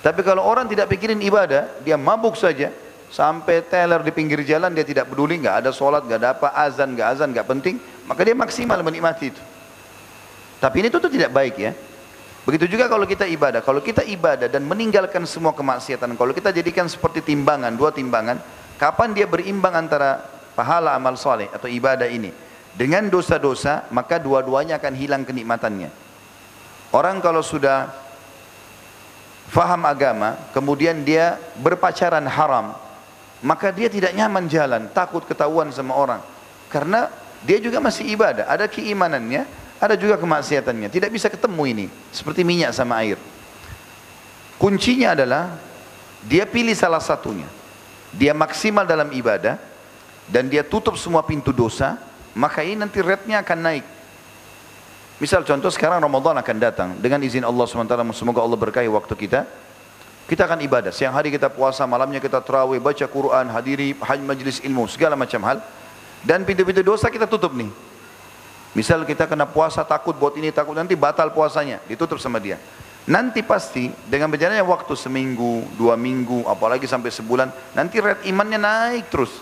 Tapi kalau orang tidak pikirin ibadah, dia mabuk saja. Sampai teler di pinggir jalan, dia tidak peduli, nggak ada sholat, nggak ada apa, azan, nggak azan, nggak penting. Maka dia maksimal menikmati itu. Tapi ini itu tidak baik ya. Begitu juga kalau kita ibadah. Kalau kita ibadah dan meninggalkan semua kemaksiatan, kalau kita jadikan seperti timbangan, dua timbangan, kapan dia berimbang antara pahala amal soleh atau ibadah ini dengan dosa-dosa, maka dua-duanya akan hilang kenikmatannya. Orang kalau sudah faham agama, kemudian dia berpacaran haram, maka dia tidak nyaman jalan, takut ketahuan sama orang. Karena dia juga masih ibadah, ada keimanannya, ada juga kemaksiatannya. Tidak bisa ketemu ini. Seperti minyak sama air. Kuncinya adalah dia pilih salah satunya. Dia maksimal dalam ibadah dan dia tutup semua pintu dosa, maka ini nanti rate-nya akan naik. Misal contoh sekarang Ramadan akan datang dengan izin Allah SWT semoga Allah berkahi waktu kita. Kita akan ibadah. Siang hari kita puasa, malamnya kita terawih, baca Quran, hadiri haj majlis ilmu, segala macam hal. Dan pintu-pintu dosa kita tutup nih. Misal kita kena puasa takut buat ini takut nanti batal puasanya ditutup sama dia. Nanti pasti dengan berjalannya waktu seminggu, dua minggu, apalagi sampai sebulan, nanti red imannya naik terus.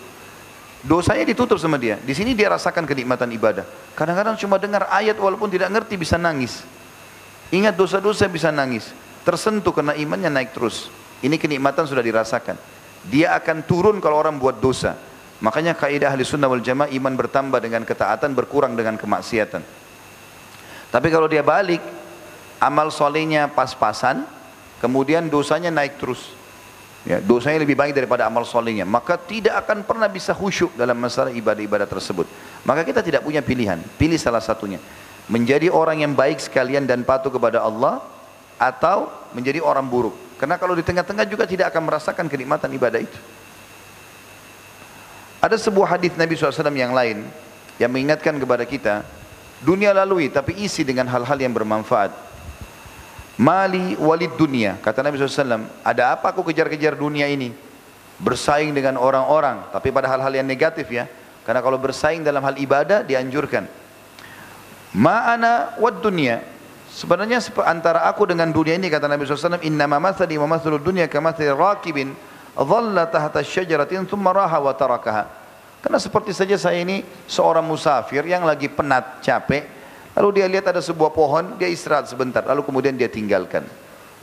Dosanya ditutup sama dia. Di sini dia rasakan kenikmatan ibadah. Kadang-kadang cuma dengar ayat walaupun tidak ngerti bisa nangis. Ingat dosa-dosa bisa nangis. Tersentuh karena imannya naik terus. Ini kenikmatan sudah dirasakan. Dia akan turun kalau orang buat dosa. Makanya kaidah ahli sunnah wal jamaah iman bertambah dengan ketaatan berkurang dengan kemaksiatan. Tapi kalau dia balik, amal solehnya pas-pasan, kemudian dosanya naik terus. Ya, dosanya lebih baik daripada amal solehnya. Maka tidak akan pernah bisa khusyuk dalam masalah ibadah-ibadah tersebut. Maka kita tidak punya pilihan. Pilih salah satunya. Menjadi orang yang baik sekalian dan patuh kepada Allah, atau menjadi orang buruk. Karena kalau di tengah-tengah juga tidak akan merasakan kenikmatan ibadah itu. Ada sebuah hadis Nabi SAW yang lain yang mengingatkan kepada kita, dunia lalui tapi isi dengan hal-hal yang bermanfaat. Mali walid dunia, kata Nabi SAW, ada apa aku kejar-kejar dunia ini? Bersaing dengan orang-orang, tapi pada hal-hal yang negatif ya. Karena kalau bersaing dalam hal ibadah dianjurkan. Ma'ana wad dunia, Sebenarnya antara aku dengan dunia ini kata Nabi SAW, Inna ma mathali wa mathalu dunia kamathali rakibin dhalla tahta syajaratin thumma raha wa tarakaha. Karena seperti saja saya ini seorang musafir yang lagi penat, capek, lalu dia lihat ada sebuah pohon, dia istirahat sebentar, lalu kemudian dia tinggalkan.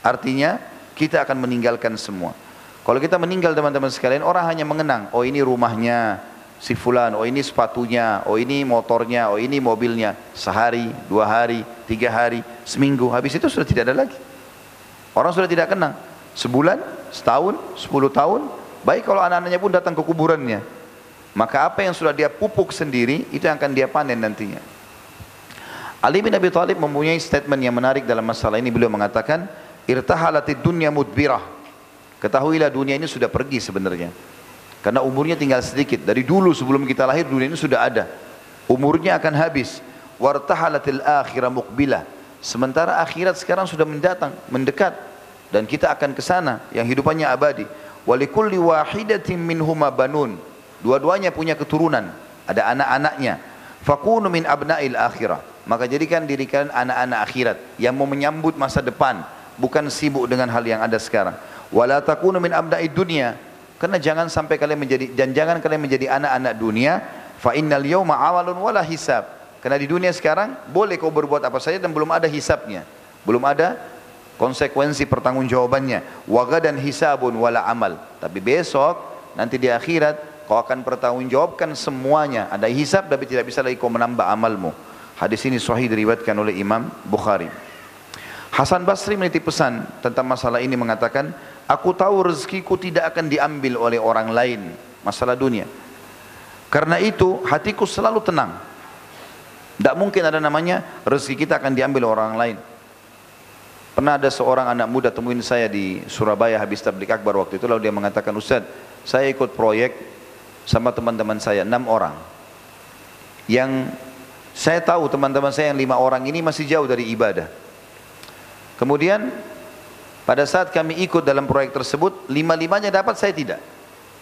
Artinya kita akan meninggalkan semua. Kalau kita meninggal teman-teman sekalian, orang hanya mengenang, oh ini rumahnya, si fulan, oh ini sepatunya, oh ini motornya, oh ini mobilnya. Sehari, dua hari, tiga hari, seminggu, habis itu sudah tidak ada lagi. Orang sudah tidak kenal. Sebulan, setahun, sepuluh tahun, baik kalau anak-anaknya pun datang ke kuburannya. Maka apa yang sudah dia pupuk sendiri, itu yang akan dia panen nantinya. Ali bin Abi Thalib mempunyai statement yang menarik dalam masalah ini. Beliau mengatakan, Irtahalatid dunya mudbirah. Ketahuilah dunia ini sudah pergi sebenarnya. Karena umurnya tinggal sedikit. Dari dulu sebelum kita lahir dunia ini sudah ada. Umurnya akan habis. Wartahalatil akhirah mukbilah. Sementara akhirat sekarang sudah mendatang, mendekat. Dan kita akan ke sana yang hidupannya abadi. Walikulli wahidatin minhuma banun. Dua-duanya punya keturunan. Ada anak-anaknya. Fakunu min abna'il akhirah. Maka jadikan diri kalian anak-anak akhirat. Yang mau menyambut masa depan. Bukan sibuk dengan hal yang ada sekarang. Wala takunu min abna'id dunia karena jangan sampai kalian menjadi dan jangan kalian menjadi anak-anak dunia. Fa innal yawma awalun wala hisab. Karena di dunia sekarang boleh kau berbuat apa saja dan belum ada hisabnya. Belum ada konsekuensi pertanggungjawabannya. Waga dan hisabun wala amal. Tapi besok nanti di akhirat kau akan pertanggungjawabkan semuanya. Ada hisab tapi tidak bisa lagi kau menambah amalmu. Hadis ini sahih diriwayatkan oleh Imam Bukhari. Hasan Basri menitip pesan tentang masalah ini mengatakan, Aku tahu rezekiku tidak akan diambil oleh orang lain. Masalah dunia. Karena itu hatiku selalu tenang. Tidak mungkin ada namanya rezeki kita akan diambil orang lain. Pernah ada seorang anak muda temuin saya di Surabaya habis tablik akbar waktu itu lalu dia mengatakan Ustaz saya ikut proyek sama teman-teman saya enam orang yang saya tahu teman-teman saya yang lima orang ini masih jauh dari ibadah kemudian pada saat kami ikut dalam proyek tersebut, lima-limanya dapat, saya tidak.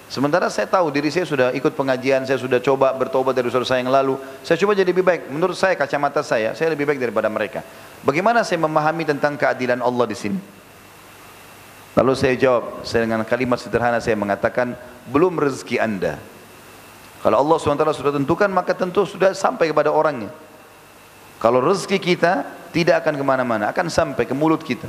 Sementara saya tahu diri saya sudah ikut pengajian, saya sudah coba bertobat dari saudara saya yang lalu. Saya coba jadi lebih baik. Menurut saya, kacamata saya, saya lebih baik daripada mereka. Bagaimana saya memahami tentang keadilan Allah di sini? Lalu saya jawab, saya dengan kalimat sederhana saya mengatakan, belum rezeki anda. Kalau Allah SWT sudah tentukan, maka tentu sudah sampai kepada orangnya. Kalau rezeki kita, tidak akan ke mana-mana, akan sampai ke mulut kita.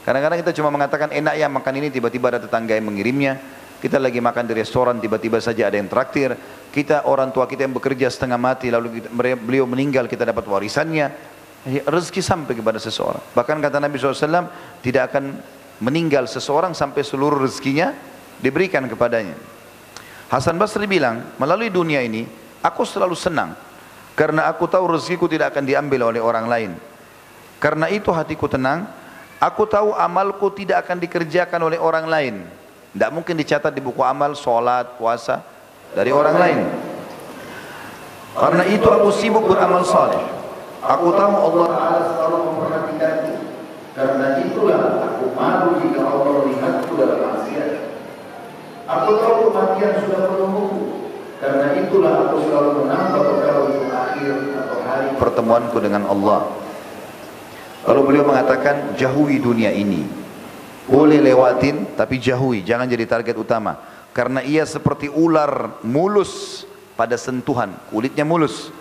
Kadang-kadang kita cuma mengatakan enak ya makan ini, tiba-tiba ada tetangga yang mengirimnya. Kita lagi makan di restoran, tiba-tiba saja ada yang traktir. Kita orang tua kita yang bekerja setengah mati, lalu kita, beliau meninggal, kita dapat warisannya. Ya, rezeki sampai kepada seseorang. Bahkan kata Nabi SAW, tidak akan meninggal seseorang sampai seluruh rezekinya diberikan kepadanya. Hasan Basri bilang, melalui dunia ini, aku selalu senang. Karena aku tahu rezekiku tidak akan diambil oleh orang lain. Karena itu hatiku tenang, Aku tahu amalku tidak akan dikerjakan oleh orang lain. Tidak mungkin dicatat di buku amal, sholat, puasa dari orang lain. Karena itu aku sibuk beramal saleh. Aku tahu Allah Taala selalu memperhatikanku. Karena itulah aku malu jika Allah melihatku dalam maksiat. Aku tahu kematian sudah menungguku. Karena itulah aku selalu menambah perkara untuk akhir atau hari pertemuanku dengan Allah. Kalau beliau mengatakan jauhi dunia ini. Boleh lewatin tapi jauhi, jangan jadi target utama. Karena ia seperti ular mulus pada sentuhan, kulitnya mulus.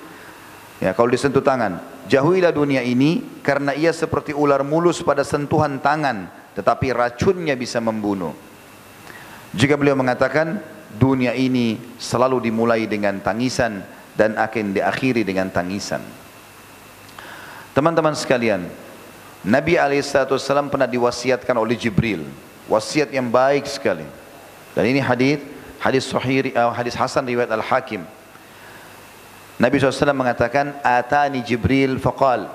Ya, kalau disentuh tangan, jauhilah dunia ini karena ia seperti ular mulus pada sentuhan tangan, tetapi racunnya bisa membunuh. Jika beliau mengatakan dunia ini selalu dimulai dengan tangisan dan akan diakhiri dengan tangisan. Teman-teman sekalian, Nabi SAW pernah diwasiatkan oleh Jibril. Wasiat yang baik sekali. Dan ini hadis hadis sahih uh, hadis Hasan riwayat Al Hakim. Nabi SAW mengatakan, Atani Jibril faqal.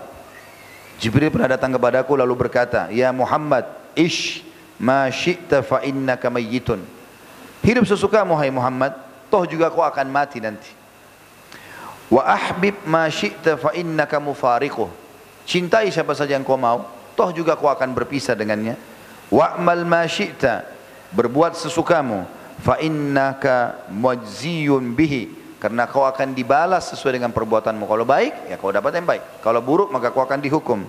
Jibril pernah datang kepadaku lalu berkata, Ya Muhammad, ish ma syi'ta fa innaka mayyitun. Hidup sesukamu hai Muhammad, toh juga kau akan mati nanti. Wa ahbib ma syi'ta fa innaka mufariquh. Cintai siapa saja yang kau mau, toh juga kau akan berpisah dengannya. Wa'mal ma berbuat sesukamu, fa innaka muajziyun bihi. Karena kau akan dibalas sesuai dengan perbuatanmu. Kalau baik, ya kau dapat yang baik. Kalau buruk, maka kau akan dihukum.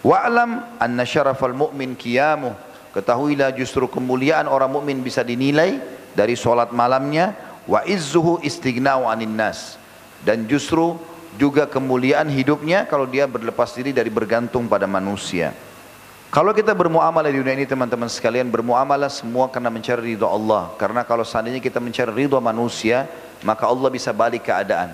Wa'lam anna syarafal mu'min kiyamuh. Ketahuilah justru kemuliaan orang mukmin bisa dinilai dari solat malamnya. Wa izzuhu istighna'u anin nas. Dan justru juga kemuliaan hidupnya kalau dia berlepas diri dari bergantung pada manusia. Kalau kita bermuamalah di dunia ini teman-teman sekalian bermuamalah semua karena mencari ridho Allah. Karena kalau seandainya kita mencari ridho manusia, maka Allah bisa balik keadaan.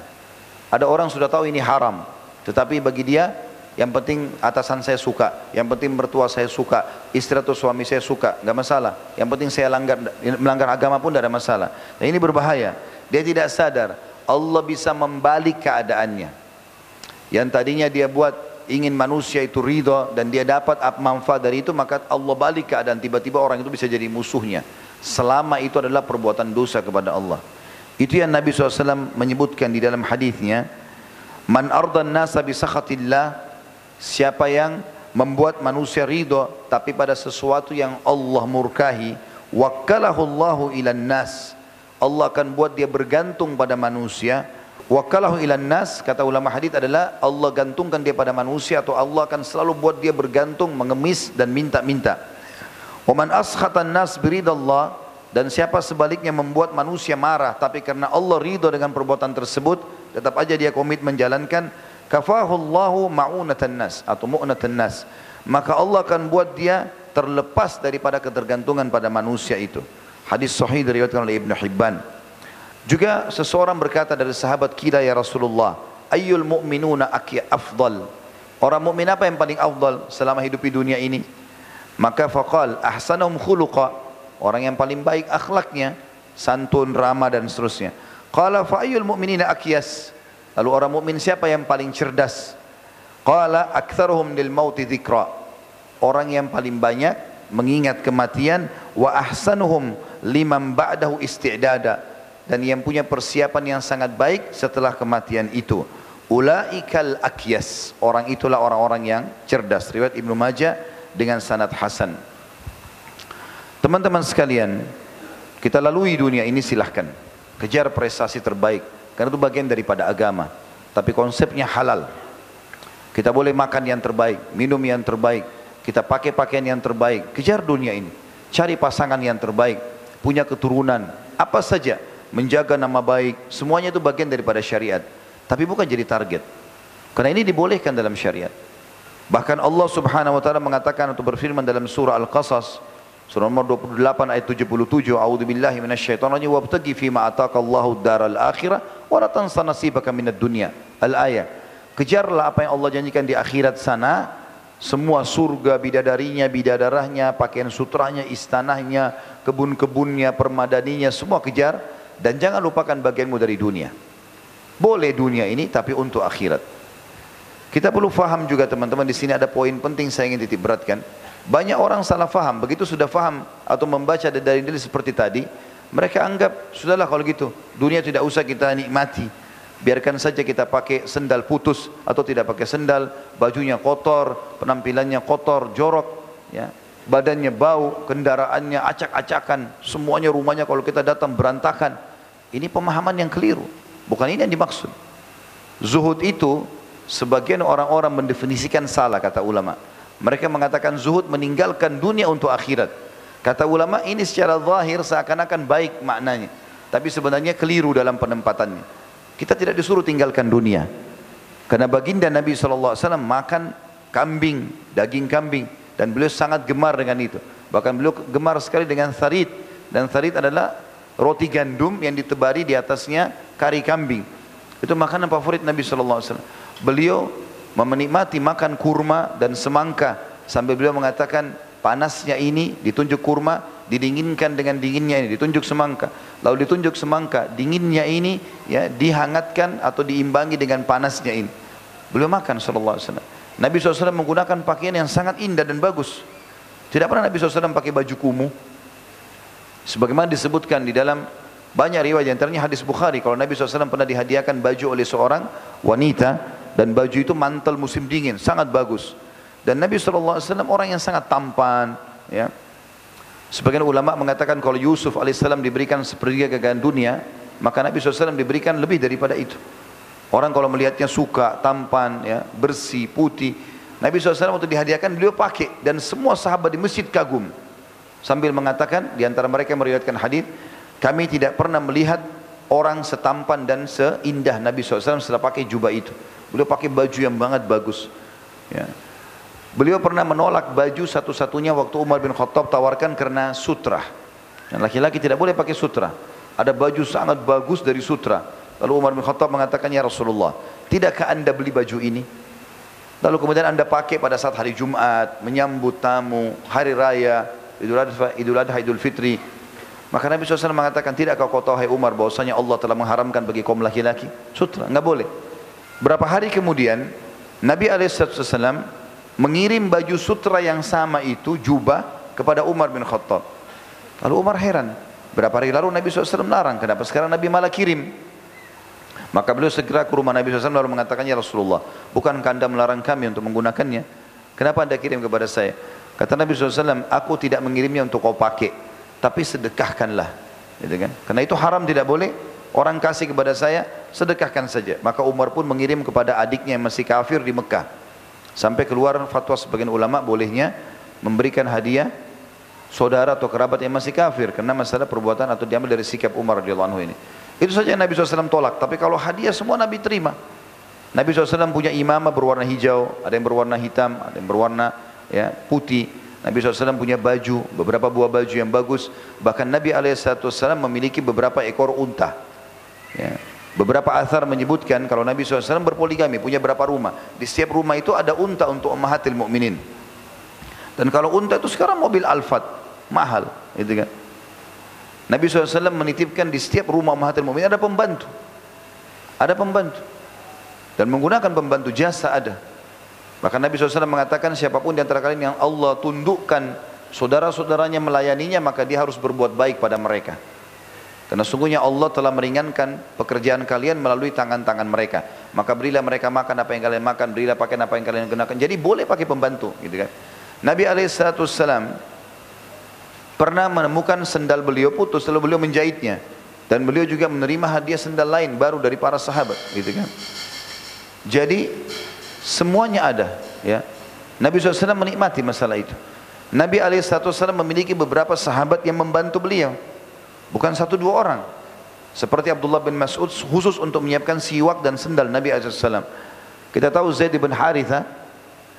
Ada orang sudah tahu ini haram, tetapi bagi dia yang penting atasan saya suka, yang penting mertua saya suka, istri atau suami saya suka, nggak masalah. Yang penting saya langgar, melanggar agama pun tidak ada masalah. Dan ini berbahaya. Dia tidak sadar Allah bisa membalik keadaannya. Yang tadinya dia buat ingin manusia itu ridho dan dia dapat manfaat dari itu maka Allah balik keadaan tiba-tiba orang itu bisa jadi musuhnya selama itu adalah perbuatan dosa kepada Allah itu yang Nabi SAW menyebutkan di dalam hadisnya man ardan nasa bisakhatillah Siapa yang membuat manusia ridho tapi pada sesuatu yang Allah murkahi, wakalahu Allahu ilan nas. Allah akan buat dia bergantung pada manusia. Wakalahu ilan nas, kata ulama hadith adalah Allah gantungkan dia pada manusia atau Allah akan selalu buat dia bergantung, mengemis dan minta-minta. Waman askhatan nas biridallah dan siapa sebaliknya membuat manusia marah tapi karena Allah ridho dengan perbuatan tersebut tetap aja dia komit menjalankan kafahullahu ma'unatan nas atau mu'natan nas maka Allah akan buat dia terlepas daripada ketergantungan pada manusia itu hadis sahih diriwayatkan oleh Hibban. Juga seseorang berkata dari sahabat kita ya Rasulullah ayyul mu'minuna aki afdal? Orang mukmin apa yang paling afdal selama hidup di dunia ini? Maka faqal ahsanum khuluqa. Orang yang paling baik akhlaknya santun ramah dan seterusnya. Qala fa ayyul mu'minina akyas Lalu orang mukmin siapa yang paling cerdas? Qala aktsaruhum lil mauti dzikra. Orang yang paling banyak mengingat kematian wa ahsanuhum liman ba'dahu isti'dada dan yang punya persiapan yang sangat baik setelah kematian itu. Ulaikal akyas. Orang itulah orang-orang yang cerdas. Riwayat Ibnu Majah dengan sanad hasan. Teman-teman sekalian, kita lalui dunia ini silahkan. Kejar prestasi terbaik karena itu bagian daripada agama. Tapi konsepnya halal. Kita boleh makan yang terbaik, minum yang terbaik, kita pakai pakaian yang terbaik, kejar dunia ini. Cari pasangan yang terbaik, punya keturunan, apa saja, menjaga nama baik, semuanya itu bagian daripada syariat. Tapi bukan jadi target. Karena ini dibolehkan dalam syariat. Bahkan Allah Subhanahu wa taala mengatakan atau berfirman dalam surah Al-Qasas Surah nomor 28 ayat 77. A'udzu billahi minasyaitonir rajim wabtaghi fima ataka Allahu daral akhirah wa la tansa nasibaka minad dunya. Al-ayat. Kejarlah apa yang Allah janjikan di akhirat sana. Semua surga bidadarinya, bidadarahnya, pakaian sutranya, istanahnya, kebun-kebunnya, permadaninya, semua kejar dan jangan lupakan bagianmu dari dunia. Boleh dunia ini tapi untuk akhirat. Kita perlu faham juga teman-teman di sini ada poin penting saya ingin titip beratkan. Banyak orang salah faham, begitu sudah faham atau membaca dari diri seperti tadi, mereka anggap sudahlah kalau gitu, dunia tidak usah kita nikmati. Biarkan saja kita pakai sendal putus atau tidak pakai sendal, bajunya kotor, penampilannya kotor, jorok, ya. Badannya bau, kendaraannya acak-acakan, semuanya rumahnya kalau kita datang berantakan. Ini pemahaman yang keliru. Bukan ini yang dimaksud. Zuhud itu sebagian orang-orang mendefinisikan salah kata ulama. Mereka mengatakan zuhud meninggalkan dunia untuk akhirat. Kata ulama ini secara zahir seakan-akan baik maknanya. Tapi sebenarnya keliru dalam penempatannya. Kita tidak disuruh tinggalkan dunia. Karena baginda Nabi SAW makan kambing, daging kambing. Dan beliau sangat gemar dengan itu. Bahkan beliau gemar sekali dengan tharid. Dan tharid adalah roti gandum yang ditebari di atasnya kari kambing. Itu makanan favorit Nabi SAW. Beliau menikmati makan kurma dan semangka sambil beliau mengatakan panasnya ini ditunjuk kurma didinginkan dengan dinginnya ini ditunjuk semangka. Lalu ditunjuk semangka dinginnya ini ya dihangatkan atau diimbangi dengan panasnya ini. Beliau makan sallallahu alaihi wasallam. Nabi SAW menggunakan pakaian yang sangat indah dan bagus. Tidak pernah Nabi SAW pakai baju kumuh. Sebagaimana disebutkan di dalam banyak riwayat antaranya hadis Bukhari. Kalau Nabi SAW pernah dihadiahkan baju oleh seorang wanita dan baju itu mantel musim dingin sangat bagus dan Nabi SAW orang yang sangat tampan ya sebagian ulama mengatakan kalau Yusuf AS diberikan sepertiga kekayaan dunia maka Nabi SAW diberikan lebih daripada itu orang kalau melihatnya suka tampan ya bersih putih Nabi SAW untuk dihadiahkan beliau pakai dan semua sahabat di masjid kagum sambil mengatakan di antara mereka yang meriwayatkan hadis kami tidak pernah melihat orang setampan dan seindah Nabi SAW setelah pakai jubah itu Beliau pakai baju yang banget bagus. Ya. Beliau pernah menolak baju satu-satunya waktu Umar bin Khattab tawarkan karena sutra. Dan laki-laki tidak boleh pakai sutra. Ada baju sangat bagus dari sutra. Lalu Umar bin Khattab mengatakan, Ya Rasulullah, tidakkah anda beli baju ini? Lalu kemudian anda pakai pada saat hari Jumat, menyambut tamu, hari raya, Idul Adha, Idul, Adha, Idul Fitri. Maka Nabi SAW mengatakan, tidak kau tahu hai Umar bahwasanya Allah telah mengharamkan bagi kaum laki-laki? Sutra, enggak boleh. Berapa hari kemudian, Nabi SAW mengirim baju sutra yang sama itu, jubah, kepada Umar bin Khattab. Lalu Umar heran, berapa hari lalu Nabi SAW melarang, kenapa sekarang Nabi malah kirim? Maka beliau segera ke rumah Nabi SAW lalu mengatakan, Ya Rasulullah, bukankah anda melarang kami untuk menggunakannya? Kenapa anda kirim kepada saya? Kata Nabi SAW, aku tidak mengirimnya untuk kau pakai tapi sedekahkanlah gitu kan karena itu haram tidak boleh orang kasih kepada saya sedekahkan saja maka Umar pun mengirim kepada adiknya yang masih kafir di Mekah sampai keluar fatwa sebagian ulama bolehnya memberikan hadiah saudara atau kerabat yang masih kafir karena masalah perbuatan atau diambil dari sikap Umar radhiyallahu anhu ini itu saja Nabi SAW tolak tapi kalau hadiah semua Nabi terima Nabi SAW punya imamah berwarna hijau ada yang berwarna hitam ada yang berwarna ya putih Nabi SAW punya baju, beberapa buah baju yang bagus. Bahkan Nabi SAW memiliki beberapa ekor unta. Ya. Beberapa asar menyebutkan kalau Nabi SAW berpoligami, punya berapa rumah. Di setiap rumah itu ada unta untuk ummahatil mu'minin. Dan kalau unta itu sekarang mobil Alphard, mahal. Gitu kan. Nabi SAW menitipkan di setiap rumah ummahatil mu'minin ada pembantu. Ada pembantu. Dan menggunakan pembantu jasa ada. Bahkan Nabi SAW mengatakan siapa pun di antara kalian yang Allah tundukkan saudara-saudaranya melayaninya maka dia harus berbuat baik pada mereka. Karena sungguhnya Allah telah meringankan pekerjaan kalian melalui tangan-tangan mereka. Maka berilah mereka makan apa yang kalian makan, berilah pakaian apa yang kalian gunakan. Jadi boleh pakai pembantu, gitu kan. Nabi SAW pernah menemukan sendal beliau putus, lalu beliau menjahitnya. Dan beliau juga menerima hadiah sendal lain baru dari para sahabat, gitu kan. Jadi Semuanya ada. Ya. Nabi SAW menikmati masalah itu. Nabi SAW memiliki beberapa sahabat yang membantu beliau. Bukan satu dua orang. Seperti Abdullah bin Mas'ud khusus untuk menyiapkan siwak dan sendal Nabi SAW. Kita tahu Zaid bin Haritha,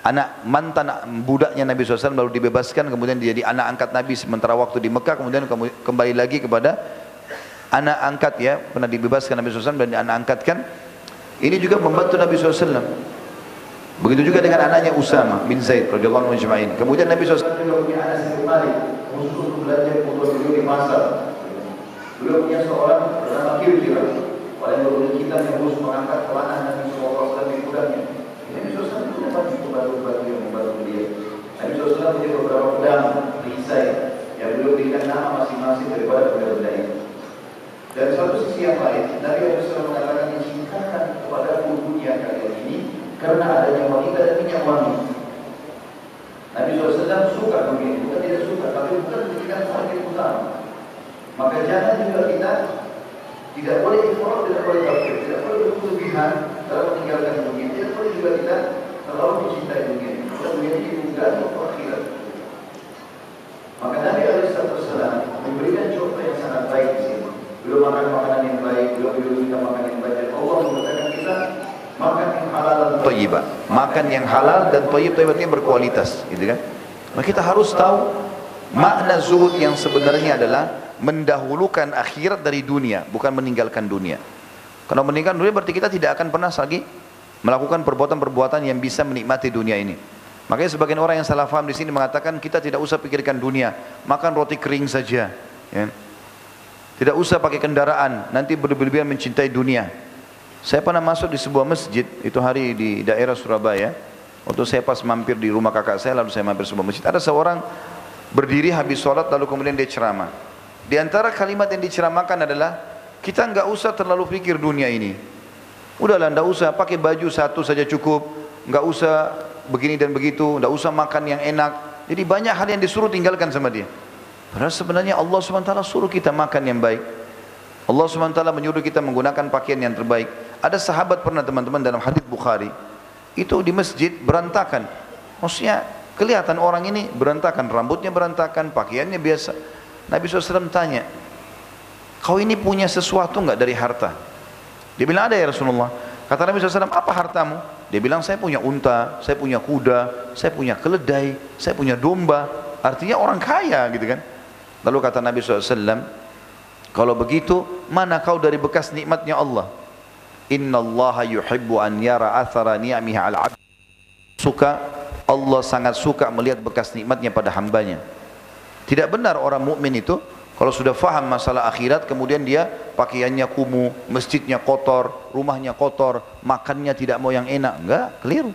anak mantan budaknya Nabi SAW lalu dibebaskan kemudian dia jadi anak angkat Nabi sementara waktu di Mekah kemudian kembali lagi kepada anak angkat ya pernah dibebaskan Nabi SAW dan anak angkatkan ini juga membantu Nabi SAW Begitu juga dengan anaknya Usama bin Zaid radhiyallahu anhu. Kemudian Nabi SAW punya anak bin Malik khusus belajar untuk di pasar. Beliau punya seorang bernama. Orang yang berbunyi kita yang khusus mengangkat pelana Nabi SAW di kudanya. Nabi SAW punya banyak pembantu-pembantu yang membantu beliau. Nabi SAW punya beberapa pedang, perisai yang beliau berikan nama masing-masing daripada benda-benda itu. Dan satu sisi yang lain, Nabi SAW mengatakan cintakan kepada dunia kalian ini karena adanya wanita dan minyak wangi. Nabi SAW suka begitu, bukan tidak suka, tapi bukan menjadikan target utama. Maka jangan juga kita tidak boleh ifrat, tidak boleh kafir, tidak boleh berlebihan dalam meninggalkan dunia. Tidak boleh juga kita terlalu mencintai dunia. Dan dunia ini untuk akhirat. Maka Nabi SAW memberikan contoh yang sangat baik di sini. Belum makan makanan yang baik, belum belum kita makan yang baik. Allah mengatakan kita makan yang halal dan thayyibah. Makan yang halal dan thayyib thayyib artinya berkualitas, gitu kan? Maka kita harus tahu makna zuhud yang sebenarnya adalah mendahulukan akhirat dari dunia, bukan meninggalkan dunia. Kalau meninggalkan dunia berarti kita tidak akan pernah lagi melakukan perbuatan-perbuatan yang bisa menikmati dunia ini. Makanya sebagian orang yang salah faham di sini mengatakan kita tidak usah pikirkan dunia, makan roti kering saja. Ya. Tidak usah pakai kendaraan, nanti berlebihan mencintai dunia. Saya pernah masuk di sebuah masjid, itu hari di daerah Surabaya. Waktu saya pas mampir di rumah kakak saya, lalu saya mampir sebuah masjid. Ada seorang berdiri habis sholat, lalu kemudian dia ceramah. Di antara kalimat yang diceramahkan adalah, kita nggak usah terlalu pikir dunia ini. Udahlah, nggak usah pakai baju satu saja cukup, nggak usah begini dan begitu, nggak usah makan yang enak. Jadi banyak hal yang disuruh tinggalkan sama dia. Padahal sebenarnya Allah SWT suruh kita makan yang baik. Allah SWT menyuruh kita menggunakan pakaian yang terbaik. Ada sahabat pernah teman-teman dalam hadis Bukhari, itu di masjid berantakan. Maksudnya kelihatan orang ini berantakan, rambutnya berantakan, pakaiannya biasa. Nabi SAW tanya, kau ini punya sesuatu enggak dari harta? Dia bilang ada ya Rasulullah. Kata Nabi SAW, apa hartamu? Dia bilang saya punya unta, saya punya kuda, saya punya keledai, saya punya domba. Artinya orang kaya gitu kan. Lalu kata Nabi SAW, Kalau begitu, mana kau dari bekas nikmatnya Allah? Inna Allah yuhibbu an yara athara ni'amihi ala abd. Suka, Allah sangat suka melihat bekas nikmatnya pada hambanya. Tidak benar orang mukmin itu kalau sudah faham masalah akhirat kemudian dia pakaiannya kumuh, masjidnya kotor, rumahnya kotor, makannya tidak mau yang enak. Enggak, keliru.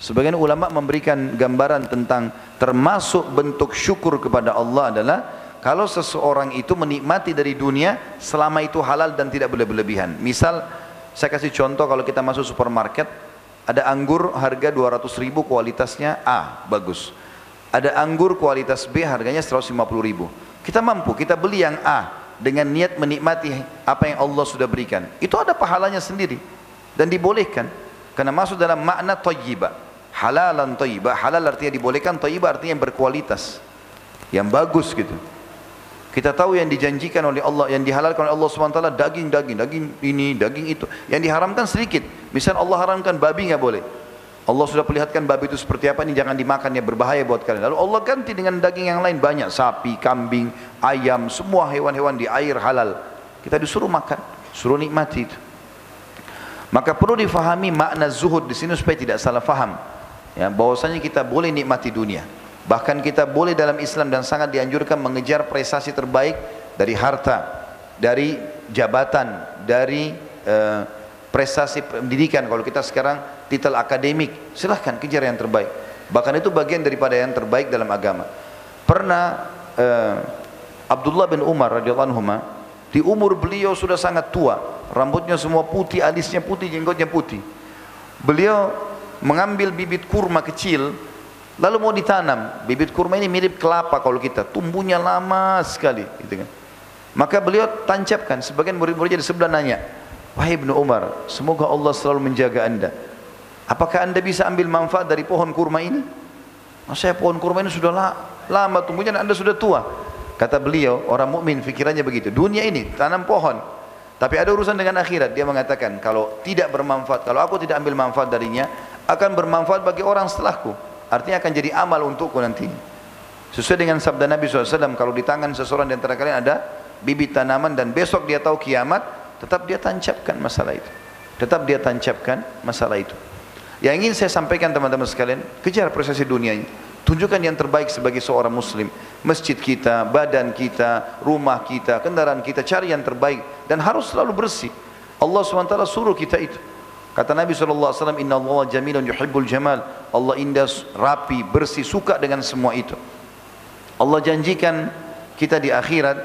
Sebagian ulama memberikan gambaran tentang termasuk bentuk syukur kepada Allah adalah kalau seseorang itu menikmati dari dunia selama itu halal dan tidak berlebihan. Misal saya kasih contoh kalau kita masuk supermarket ada anggur harga 200 ribu kualitasnya A bagus. Ada anggur kualitas B harganya 150 ribu. Kita mampu, kita beli yang A dengan niat menikmati apa yang Allah sudah berikan. Itu ada pahalanya sendiri dan dibolehkan. Karena masuk dalam makna thayyibah. Halalan thayyibah. Halal artinya dibolehkan, thayyibah artinya yang berkualitas. Yang bagus gitu. Kita tahu yang dijanjikan oleh Allah, yang dihalalkan oleh Allah SWT daging, daging, daging ini, daging itu. Yang diharamkan sedikit. Misal Allah haramkan babi nggak boleh. Allah sudah perlihatkan babi itu seperti apa ini jangan dimakan ya berbahaya buat kalian. Lalu Allah ganti dengan daging yang lain banyak sapi, kambing, ayam, semua hewan-hewan di air halal. Kita disuruh makan, suruh nikmati itu. Maka perlu difahami makna zuhud di sini supaya tidak salah faham. Ya, bahwasanya kita boleh nikmati dunia. Bahkan kita boleh dalam Islam dan sangat dianjurkan mengejar prestasi terbaik dari harta, dari jabatan, dari uh, prestasi pendidikan. Kalau kita sekarang titel akademik, silahkan kejar yang terbaik. Bahkan itu bagian daripada yang terbaik dalam agama. Pernah uh, Abdullah bin Umar radhiyallahu anhu di umur beliau sudah sangat tua, rambutnya semua putih, alisnya putih, jenggotnya putih. Beliau mengambil bibit kurma kecil Lalu mau ditanam, bibit kurma ini mirip kelapa kalau kita, tumbuhnya lama sekali, gitu kan. Maka beliau tancapkan, sebagian murid-muridnya di sebelah nanya, Wahai Ibnu Umar, semoga Allah selalu menjaga anda. Apakah anda bisa ambil manfaat dari pohon kurma ini? Saya pohon kurma ini sudah lama tumbuhnya dan anda sudah tua. Kata beliau, orang mukmin pikirannya begitu. Dunia ini tanam pohon, tapi ada urusan dengan akhirat. Dia mengatakan, kalau tidak bermanfaat, kalau aku tidak ambil manfaat darinya, akan bermanfaat bagi orang setelahku. Artinya akan jadi amal untukku nanti. Sesuai dengan sabda Nabi SAW, kalau di tangan seseorang di antara kalian ada bibit tanaman dan besok dia tahu kiamat, tetap dia tancapkan masalah itu. Tetap dia tancapkan masalah itu. Yang ingin saya sampaikan teman-teman sekalian, kejar prestasi dunia ini. Tunjukkan yang terbaik sebagai seorang muslim. Masjid kita, badan kita, rumah kita, kendaraan kita, cari yang terbaik. Dan harus selalu bersih. Allah SWT suruh kita itu. Kata Nabi SAW, Inna Allah jamilun yuhibbul jamal. Allah indah, rapi, bersih, suka dengan semua itu. Allah janjikan kita di akhirat,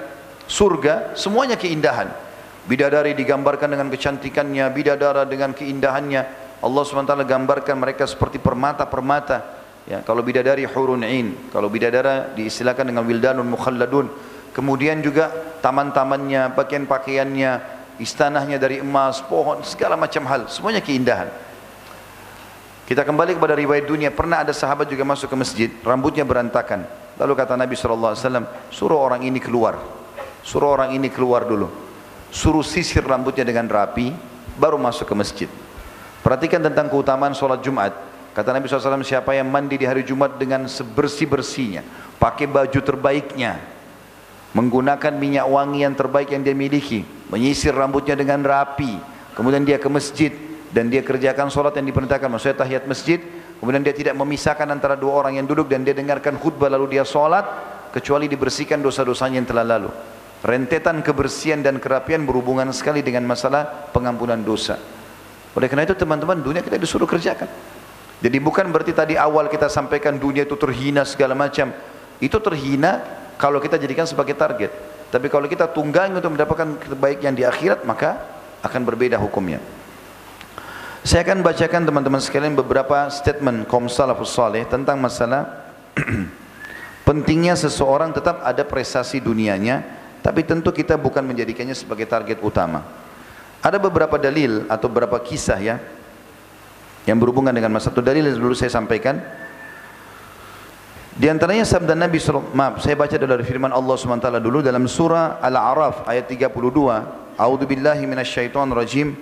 surga, semuanya keindahan. Bidadari digambarkan dengan kecantikannya, bidadara dengan keindahannya. Allah SWT gambarkan mereka seperti permata-permata. Ya, kalau bidadari hurun in, kalau bidadara diistilahkan dengan wildanun mukhalladun. Kemudian juga taman-tamannya, pakaian-pakaiannya, istanahnya dari emas, pohon, segala macam hal, semuanya keindahan. Kita kembali kepada riwayat dunia, pernah ada sahabat juga masuk ke masjid, rambutnya berantakan. Lalu kata Nabi SAW, suruh orang ini keluar. Suruh orang ini keluar dulu. Suruh sisir rambutnya dengan rapi, baru masuk ke masjid. Perhatikan tentang keutamaan sholat Jumat. Kata Nabi SAW, siapa yang mandi di hari Jumat dengan sebersih-bersihnya, pakai baju terbaiknya, menggunakan minyak wangi yang terbaik yang dia miliki, menyisir rambutnya dengan rapi, kemudian dia ke masjid dan dia kerjakan sholat yang diperintahkan, maksudnya tahiyat masjid, kemudian dia tidak memisahkan antara dua orang yang duduk dan dia dengarkan khutbah lalu dia sholat, kecuali dibersihkan dosa-dosanya yang telah lalu. Rentetan kebersihan dan kerapian berhubungan sekali dengan masalah pengampunan dosa. Oleh karena itu teman-teman dunia kita disuruh kerjakan. Jadi bukan berarti tadi awal kita sampaikan dunia itu terhina segala macam. Itu terhina kalau kita jadikan sebagai target. Tapi kalau kita tunggangi untuk mendapatkan kebaikan di akhirat, maka akan berbeda hukumnya. Saya akan bacakan teman-teman sekalian beberapa statement kaum salafus tentang masalah [clears throat] pentingnya seseorang tetap ada prestasi dunianya, tapi tentu kita bukan menjadikannya sebagai target utama. Ada beberapa dalil atau beberapa kisah ya yang berhubungan dengan masa satu dalil yang dulu saya sampaikan. Di antaranya sabda Nabi maaf saya baca dari firman Allah SWT dulu dalam surah Al-A'raf ayat 32 A'udzu billahi minasyaitonir rajim.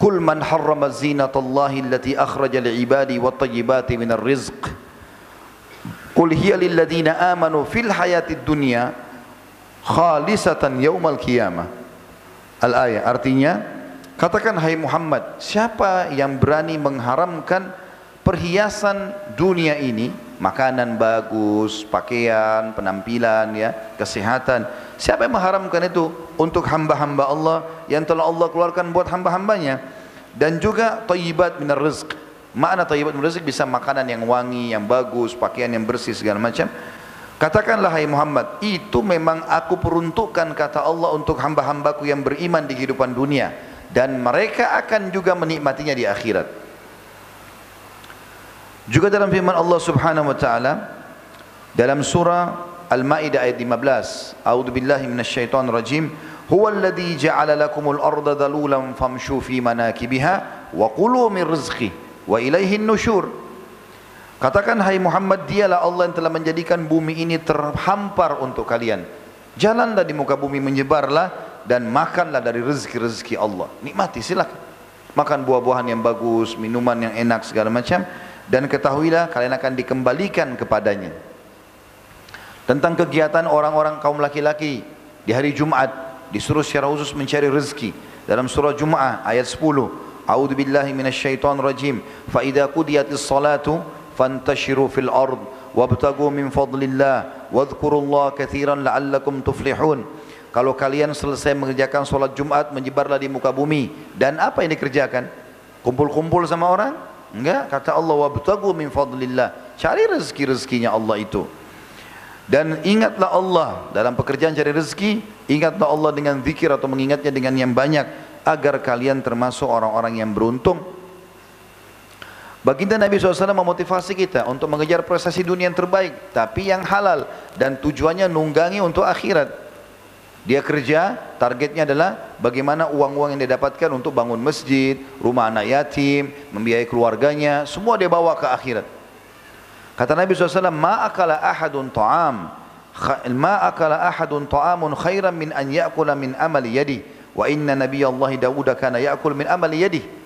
Kul man harrama zinatallahi allati akhraja li'ibadi wat tayyibati minar rizq. Qul hiya lil ladzina amanu fil hayatid dunya khalisatan yaumal qiyamah. Al-ayah artinya katakan hai Muhammad, siapa yang berani mengharamkan perhiasan dunia ini, makanan bagus, pakaian, penampilan ya, kesehatan. Siapa yang mengharamkan itu untuk hamba-hamba Allah yang telah Allah keluarkan buat hamba-hambanya dan juga tayyibat minar rizq. Makna tayyibat minar rizq bisa makanan yang wangi, yang bagus, pakaian yang bersih segala macam. Katakanlah hai Muhammad, itu memang aku peruntukkan kata Allah untuk hamba-hambaku yang beriman di kehidupan dunia dan mereka akan juga menikmatinya di akhirat. Juga dalam firman Allah Subhanahu wa taala dalam surah Al-Maidah ayat 15, A'udzu billahi minasyaitonir rajim. Huwa alladhi ja'ala lakumul arda dhalulan famshu fi manakibiha wa kulu min rizqi wa ilaihi nusyur. Katakan hai Muhammad dialah Allah yang telah menjadikan bumi ini terhampar untuk kalian. Jalanlah di muka bumi menyebarlah dan makanlah dari rezeki-rezeki Allah. Nikmati silakan. Makan buah-buahan yang bagus, minuman yang enak segala macam dan ketahuilah kalian akan dikembalikan kepadanya tentang kegiatan orang-orang kaum laki-laki di hari Jumat disuruh secara khusus mencari rezeki dalam surah Jum'ah ayat 10 A'udzu billahi minasyaitonir rajim fa idza qudiyatis salatu fantashiru fil ard wabtagu min fadlillah wadhkurullaha katsiran la'allakum tuflihun kalau kalian selesai mengerjakan solat Jumat menyebarlah di muka bumi dan apa yang dikerjakan kumpul-kumpul sama orang Enggak, kata Allah wabtagu min fadlillah. Cari rezeki-rezekinya Allah itu. Dan ingatlah Allah dalam pekerjaan cari rezeki, ingatlah Allah dengan zikir atau mengingatnya dengan yang banyak agar kalian termasuk orang-orang yang beruntung. Baginda Nabi SAW memotivasi kita untuk mengejar prestasi dunia yang terbaik, tapi yang halal dan tujuannya nunggangi untuk akhirat. Dia kerja, targetnya adalah bagaimana uang-uang yang dia dapatkan untuk bangun masjid, rumah anak yatim, membiayai keluarganya, semua dia bawa ke akhirat. Kata Nabi SAW, Ma akala ahadun ta'am, ma akala ahadun ta'amun khairan min an ya'kula min amali yadi, wa inna Nabi Allah Dawud kana ya'kul min amali yadi.